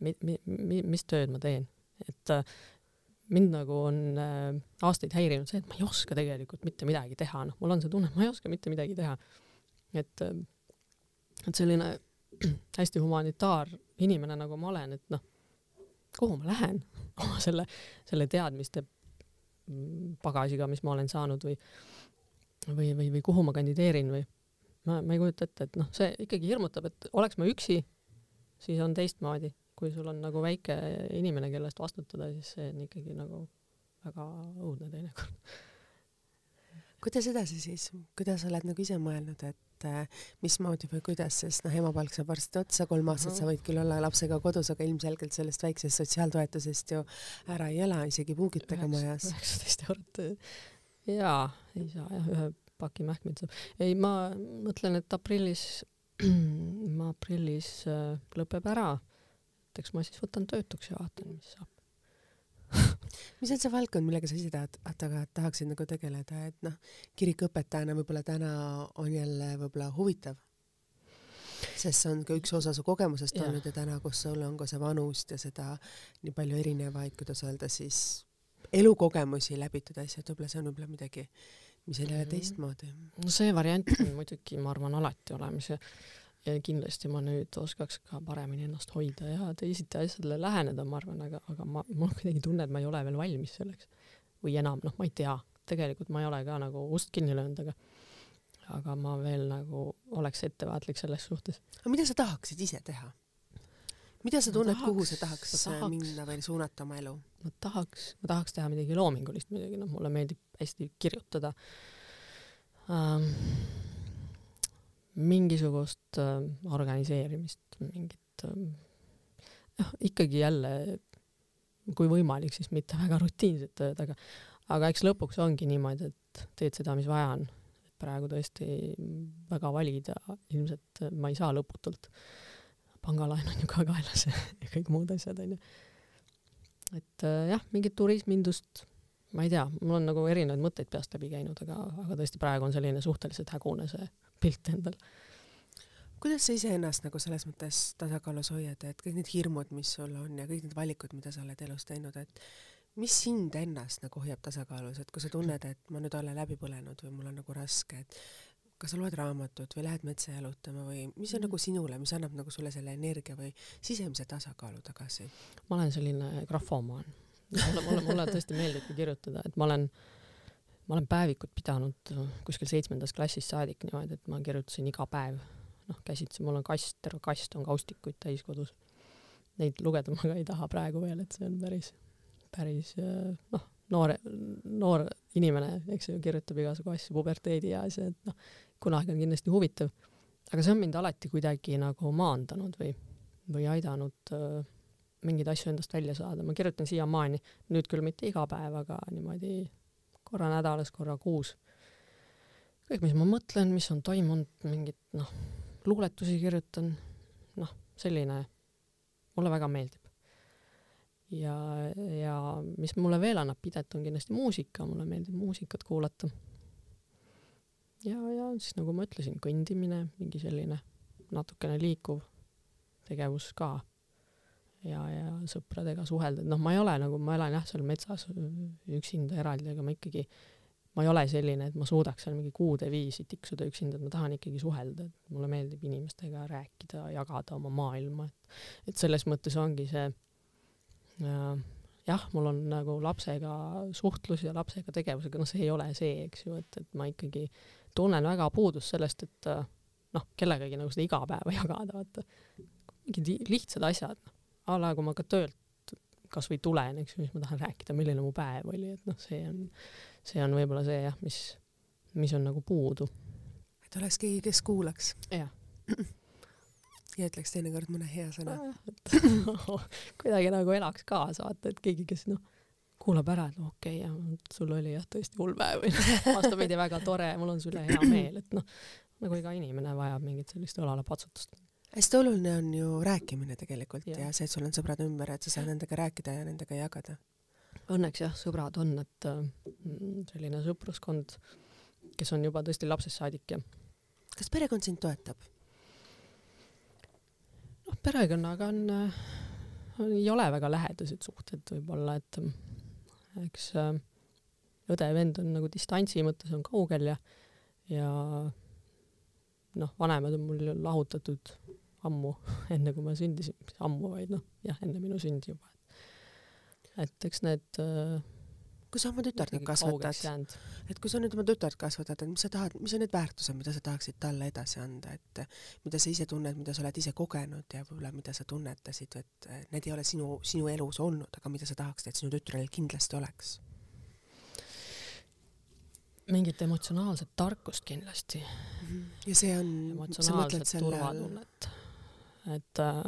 mi,? Mi, mi, mis tööd ma teen? et äh, mind nagu on äh, aastaid häirinud see, et ma ei oska tegelikult mitte midagi teha, noh, mul on see tunne, et ma ei oska mitte midagi teha. et, äh, et selline hästi humanitaarinimene, nagu ma olen, et noh, kuhu ma lähen oma selle, selle teadmiste pagasiga, mis ma olen saanud või, või, või, või kuhu ma kandideerin või ma, ma ei kujuta ette, et noh, see ikkagi hirmutab, et oleks ma üksi, siis on teistmoodi kui sul on nagu väike inimene, kellest vastutada, siis see on ikkagi nagu väga õudne teinekord. kuidas edasi siis, kuidas oled nagu ise mõelnud, et äh, mismoodi või kuidas, sest noh, emapalk saab varsti otsa, kolm aastat sa võid küll olla lapsega kodus, aga ilmselgelt sellest väiksest sotsiaaltoetusest ju ära ei ela, isegi puugitega majas. üheksateist eurot, jaa, ei saa jah, ühe paki mähkmeid saab. ei, ma mõtlen, et aprillis, ma aprillis äh, lõpeb ära et eks ma siis võtan töötuks ja vaatan, mis saab mis on see valdkond, millega sa ise tahad, aga tahaksid nagu tegeleda, et noh, kirikuõpetajana võib-olla täna on jälle võib-olla huvitav, sest see on ka üks osa su kogemusest ja. olnud ja täna, kus sul on ka see vanust ja seda nii palju erinevaid, kuidas öelda siis, elukogemusi läbitud asjad, võib-olla see on võib-olla midagi, mis on jälle mhm. teistmoodi. no see variant on muidugi, ma arvan, alati olemas ja ja kindlasti ma nüüd oskaks ka paremini ennast hoida ja teisiti asjadele läheneda, ma arvan, aga, aga ma, mul on kuidagi tunne, et ma ei ole veel valmis selleks. või enam, noh, ma ei tea, tegelikult ma ei ole ka nagu ust kinni löönud, aga aga ma veel nagu oleks ettevaatlik selles suhtes. aga mida sa tahaksid ise teha? mida sa tunned, kuhu sa tahaks, tahaks minna või suunata oma elu? ma tahaks, ma tahaks teha midagi loomingulist muidugi, noh, mulle meeldib hästi kirjutada ähm, mingisugust äh, organiseerimist, mingit äh, noh, ikkagi jälle kui võimalik, siis mitte väga rutiinset tööd, aga aga eks lõpuks ongi niimoodi, et teed seda, mis vaja on. praegu tõesti väga valida ilmselt ma ei saa lõputult. pangalaen on ju ka kaelas ja kõik muud asjad onju. et äh, jah, mingit turismindust, ma ei tea, mul on nagu erinevaid mõtteid peast läbi käinud, aga, aga tõesti praegu on selline suhteliselt hägune see pilt endal. kuidas sa iseennast nagu selles mõttes tasakaalus hoiad, et kõik need hirmud, mis sul on ja kõik need valikud, mida sa oled elus teinud, et mis sind ennast nagu hoiab tasakaalus, et kui sa tunned, et ma nüüd olen läbi põlenud või mul on nagu raske, et kas sa loed raamatut või lähed metsa jalutama või mis on mm. nagu sinule, mis annab nagu sulle selle energia või sisemise tasakaalu tagasi? ma olen selline grafomaan. mulle, mulle, mulle tõesti meeldibki kirjutada, et ma olen äh, ma olen päevikut pidanud kuskil seitsmendast klassist saadik niimoodi, et ma kirjutasin iga päev, noh, käsitsi, mul on kast, terve kast on kaustikuid täis kodus. Neid lugeda ma ka ei taha praegu veel, et see on päris, päris noh, noor, noor inimene, eks ju, kirjutab igasugu asju, puberteedi ja asja, et noh, kunagi on kindlasti huvitav. aga see on mind alati kuidagi nagu maandanud või, või aidanud äh, mingeid asju endast välja saada, ma kirjutan siiamaani, nüüd küll mitte iga päev, aga niimoodi korra nädalas, korra kuus. kõik, mis ma mõtlen, mis on toimunud, mingid noh, luuletusi kirjutan, noh, selline, mulle väga meeldib. ja, ja mis mulle veel annab pidet, on kindlasti muusika, mulle meeldib muusikat kuulata. ja, ja siis nagu ma ütlesin, kõndimine, mingi selline natukene liikuv tegevus ka ja, ja sõpradega suhelda, et noh, ma ei ole nagu, ma elan jah, seal metsas üksinda eraldi, aga ma ikkagi, ma ei ole selline, et ma suudaks seal mingi kuude viisi tiksuda üksinda, et ma tahan ikkagi suhelda, et mulle meeldib inimestega rääkida, jagada oma maailma, et et selles mõttes ongi see äh, jah, mul on nagu lapsega suhtlus ja lapsega tegevusega, noh, see ei ole see, eks ju, et, et ma ikkagi tunnen väga puudust sellest, et noh, kellegagi nagu seda igapäeva jagada, vaata. mingid lihtsad asjad, noh a la kui ma ka töölt kasvõi tulen, eks ju, siis ma tahan rääkida, milline mu päev oli, et noh, see on, see on võib-olla see jah, mis, mis on nagu puudu. et oleks keegi, kes kuulaks. jah ja ütleks teinekord mõne hea sõna. kuidagi nagu elaks kaasa, vaata, et keegi, kes noh, kuulab ära, et no okei okay,, sul oli jah tõesti hull päev või vastupidi, väga tore, mul on sulle hea meel, et noh, nagu iga inimene vajab mingit sellist õlalepatsutust. Hästi oluline on ju rääkimine tegelikult ja. ja see, et sul on sõbrad ümber, et sa saad nendega rääkida ja nendega jagada. Õnneks jah, sõbrad on, et äh, selline sõpruskond, kes on juba tõesti lapsest saadik ja. kas perekond sind toetab? noh, perekonnaga on, äh, on, ei ole väga lähedased suhted võib-olla, et eks äh, õde ja vend on nagu distantsi mõttes on kaugel ja, ja noh, vanemad on mul lahutatud ammu, enne kui ma sündisin, ammu, vaid noh, jah, enne minu sündi juba. et eks need äh, kui sa oma tütart nüüd kasvatad, et kui sa nüüd oma tütart kasvatad, et mis sa tahad, mis on need väärtused, mida sa tahaksid talle edasi anda, et mida sa ise tunned, mida sa oled ise kogenud ja võib-olla mida sa tunnetasid, et need ei ole sinu, sinu elus olnud, aga mida sa tahaksid, et sinu tütrel kindlasti oleks? mingit emotsionaalset tarkust kindlasti. -hmm. ja see on emotsionaalset turvatunnet. Et äh,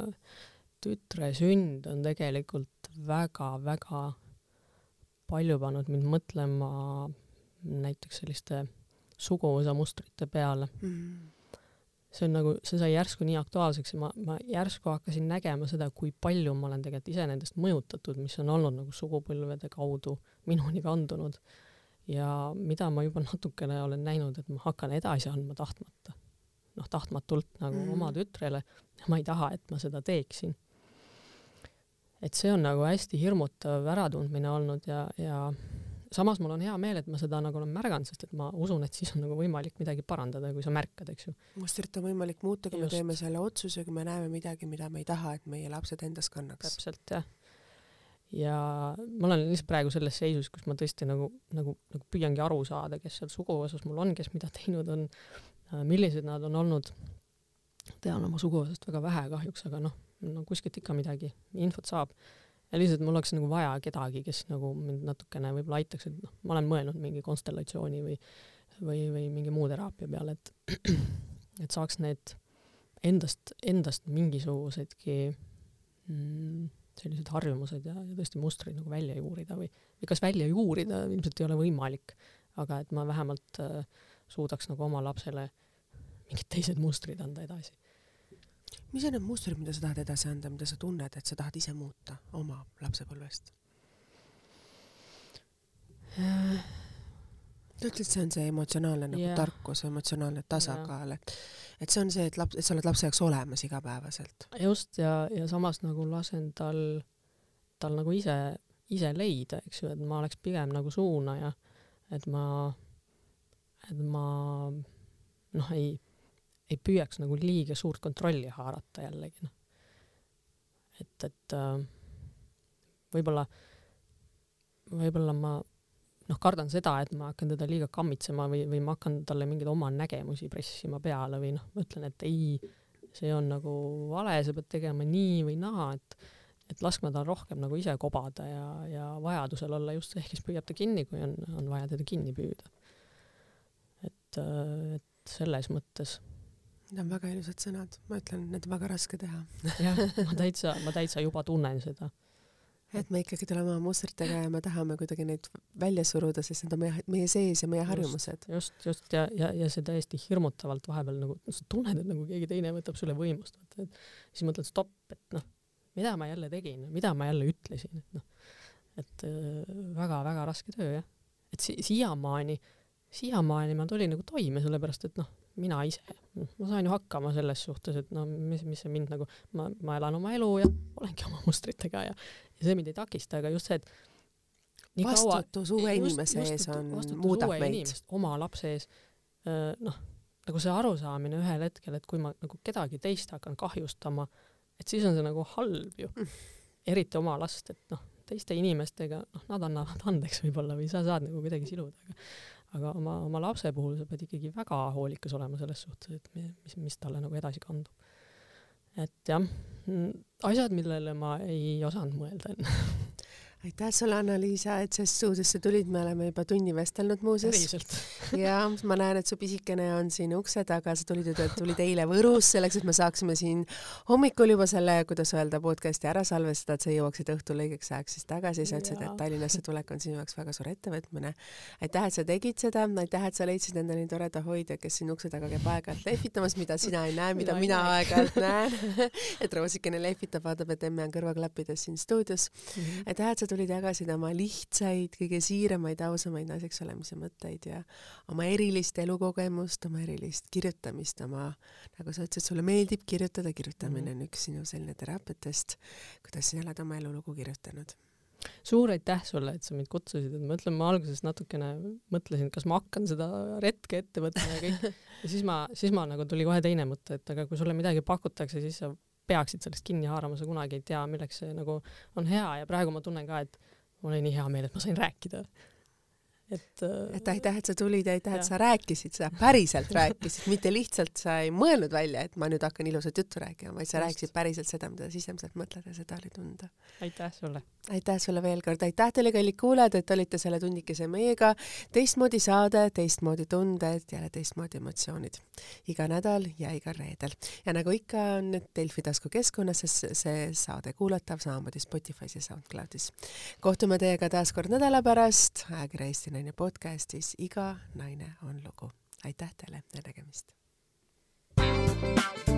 tütre sünd on tegelikult väga-väga palju pannud mind mõtlema näiteks selliste suguvõsa mustrite peale mm. see on nagu, see sai järsku nii aktuaalseks ja ma, ma järsku hakkasin nägema seda, kui palju ma olen tegelikult ise nendest mõjutatud, mis on olnud nagu sugupõlvede kaudu minuni kandunud. ja mida ma juba natukene olen näinud, et ma hakkan edasi andma tahtmata. Noh, tahtmatult nagu mm. oma tütrele ma ei taha, et ma seda teeksin et see on nagu hästi hirmutav äratundmine olnud ja, ja samas mul on hea meel, et ma seda nagu olen märganud, sest et ma usun, et siis on nagu võimalik midagi parandada, kui sa märkad, eks ju. mustrit on võimalik muuta, kui Just. me teeme selle otsuse, kui me näeme midagi, mida me ei taha, et meie lapsed endas kannaks. täpselt, jah. ja ma olen lihtsalt praegu selles seisus, kus ma tõesti nagu, nagu, nagu püüangi aru saada, kes seal suguvõsas mul on, kes mida teinud on, millised nad on olnud. tean oma suguvõsast väga vähe kahjuks, aga noh, no kuskilt ikka midagi, infot saab. ja lihtsalt mul oleks nagu vaja kedagi, kes nagu mind natukene võib-olla aitaks, et noh, ma olen mõelnud mingi konstellatsiooni või, või, või mingi muu teraapia peale, et, et saaks need endast, endast mingisugusedki mm, sellised harjumused ja, ja tõesti mustrid nagu välja juurida või, või kas välja juurida ilmselt ei ole võimalik, aga et ma vähemalt äh, suudaks nagu oma lapsele mingid teised mustrid anda edasi mis on need mustrid, mida sa tahad edasi anda, mida sa tunned, et sa tahad ise muuta oma lapsepõlvest? sa ütled, see on see emotsionaalne nagu yeah. tarkus, emotsionaalne tasakaal et et see on see, et laps, et sa oled lapse jaoks olemas igapäevaselt. just ja, ja samas nagu lasen tal, tal nagu ise, ise leida, eks ju, et ma oleks pigem nagu suunaja, et ma, et ma noh, ei ei püüaks nagu liiga suurt kontrolli haarata jällegi noh. et, et äh, võib-olla, võib-olla ma noh, kardan seda, et ma hakkan teda liiga kammitsema või, või ma hakkan talle mingeid oma nägemusi pressima peale või noh, ma ütlen, et ei, see on nagu vale, sa pead tegema nii või naa, et et laskma tal rohkem nagu ise kobada ja, ja vajadusel olla just see, kes püüab ta kinni, kui on, on vaja teda kinni püüda. Et, et selles mõttes Need on väga ilusad sõnad, ma ütlen, need on väga raske teha. jah, ma täitsa, ma täitsa juba tunnen seda. et me ikkagi tuleme oma mustritega ja me tahame kuidagi neid välja suruda, sest need on meie, meie sees ja meie harjumused. just, just ja, ja, ja see täiesti hirmutavalt vahepeal nagu, sa tunned, et nagu keegi teine võtab sulle võimust, vaata, et siis mõtled stopp, et noh, mida ma jälle tegin, mida ma jälle ütlesin, et noh, et väga-väga äh, raske töö jah. et si siiamaani, siiamaani ma tulin nagu toime, sellepärast et noh, mina ise, ma saan ju hakkama selles suhtes, et no mis, mis see mind nagu, ma, ma elan oma elu ja olengi oma mustritega ja, ja see mind ei takista, aga just see, et nii vastutus kaua, uue inimese ees on, muudab meid. oma lapse ees, noh, nagu see arusaamine ühel hetkel, et kui ma nagu kedagi teist hakkan kahjustama, et siis on see nagu halb ju. Mm.. eriti oma last, et noh, teiste inimestega, noh, nad annavad andeks võib-olla või sa saad nagu kuidagi siluda, aga aga oma, oma lapse puhul sa pead ikkagi väga hoolikas olema selles suhtes, et mis, mis talle nagu edasi kandub. et jah, asjad, millele ma ei osanud mõelda enne aitäh sulle, Anna-Liisa, et sa stuudiosse tulid, me oleme juba tunni vestelnud muuseas. ja ma näen, et su pisikene on siin ukse taga, sa tulid, tulid eile Võrus selleks, et me saaksime siin hommikul juba selle, kuidas öelda, podcast'i ära salvestada, et sa jõuaksid õhtul õigeks ajaks siis tagasi. sa ütlesid, et Tallinnasse tulek on sinu jaoks väga suur ettevõtmine. aitäh, et sa tegid seda, aitäh, et sa leidsid endale nii toreda hoidja, kes siin ukse taga käib aeg-ajalt lehvitamas, mida sina ei näe, mida mina aeg-ajalt näen et Roosikene lehvitab, vaatab, et emme on kõrvaklappides siin stuudios mm. -hmm. aitäh, et sa tulid, jagasid oma lihtsaid, kõige siiramaid, ausamaid naiseks olemise mõtteid ja oma erilist elukogemust, oma erilist kirjutamist, oma, nagu sa ütlesid, sulle meeldib kirjutada, kirjutamine mm -hmm. on üks sinu selline teraapiatest. kuidas sina oled oma elulugu kirjutanud? suur aitäh sulle, et sa mind kutsusid, et ma ütlen, ma alguses natukene mõtlesin, kas ma hakkan seda retke ette võtma ja kõik ja siis ma, siis ma nagu tuli kohe teine mõte, et aga kui sulle midagi pakutakse, siis sa peaksid sellest kinni haarama, sa kunagi ei tea, milleks see nagu on hea ja praegu ma tunnen ka, et mul oli nii hea meel, et ma sain rääkida et äh, et aitäh, et sa tulid ja aitäh, et sa rääkisid seda, päriselt rääkisid, mitte lihtsalt sa ei mõelnud välja, et ma nüüd hakkan ilusat juttu rääkima, vaid sa Just. rääkisid päriselt seda, mida sisemiselt mõtled ja seda oli tunda. aitäh sulle! aitäh sulle veel kord, aitäh teile, kallid kuulajad, et olite selle tunnikese meiega. teistmoodi saade, teistmoodi tunded, jälle teistmoodi emotsioonid. iga nädal ja igal reedel. ja nagu ikka, on Delfi taskukeskkonnas see saade kuulatav samamoodi Spotify's ja SoundCloudis. kohtume teiega taas kord nädala pärast ajakirja Eesti Naine podcastis Iga naine on lugu. aitäh teile ja nägemist. thank you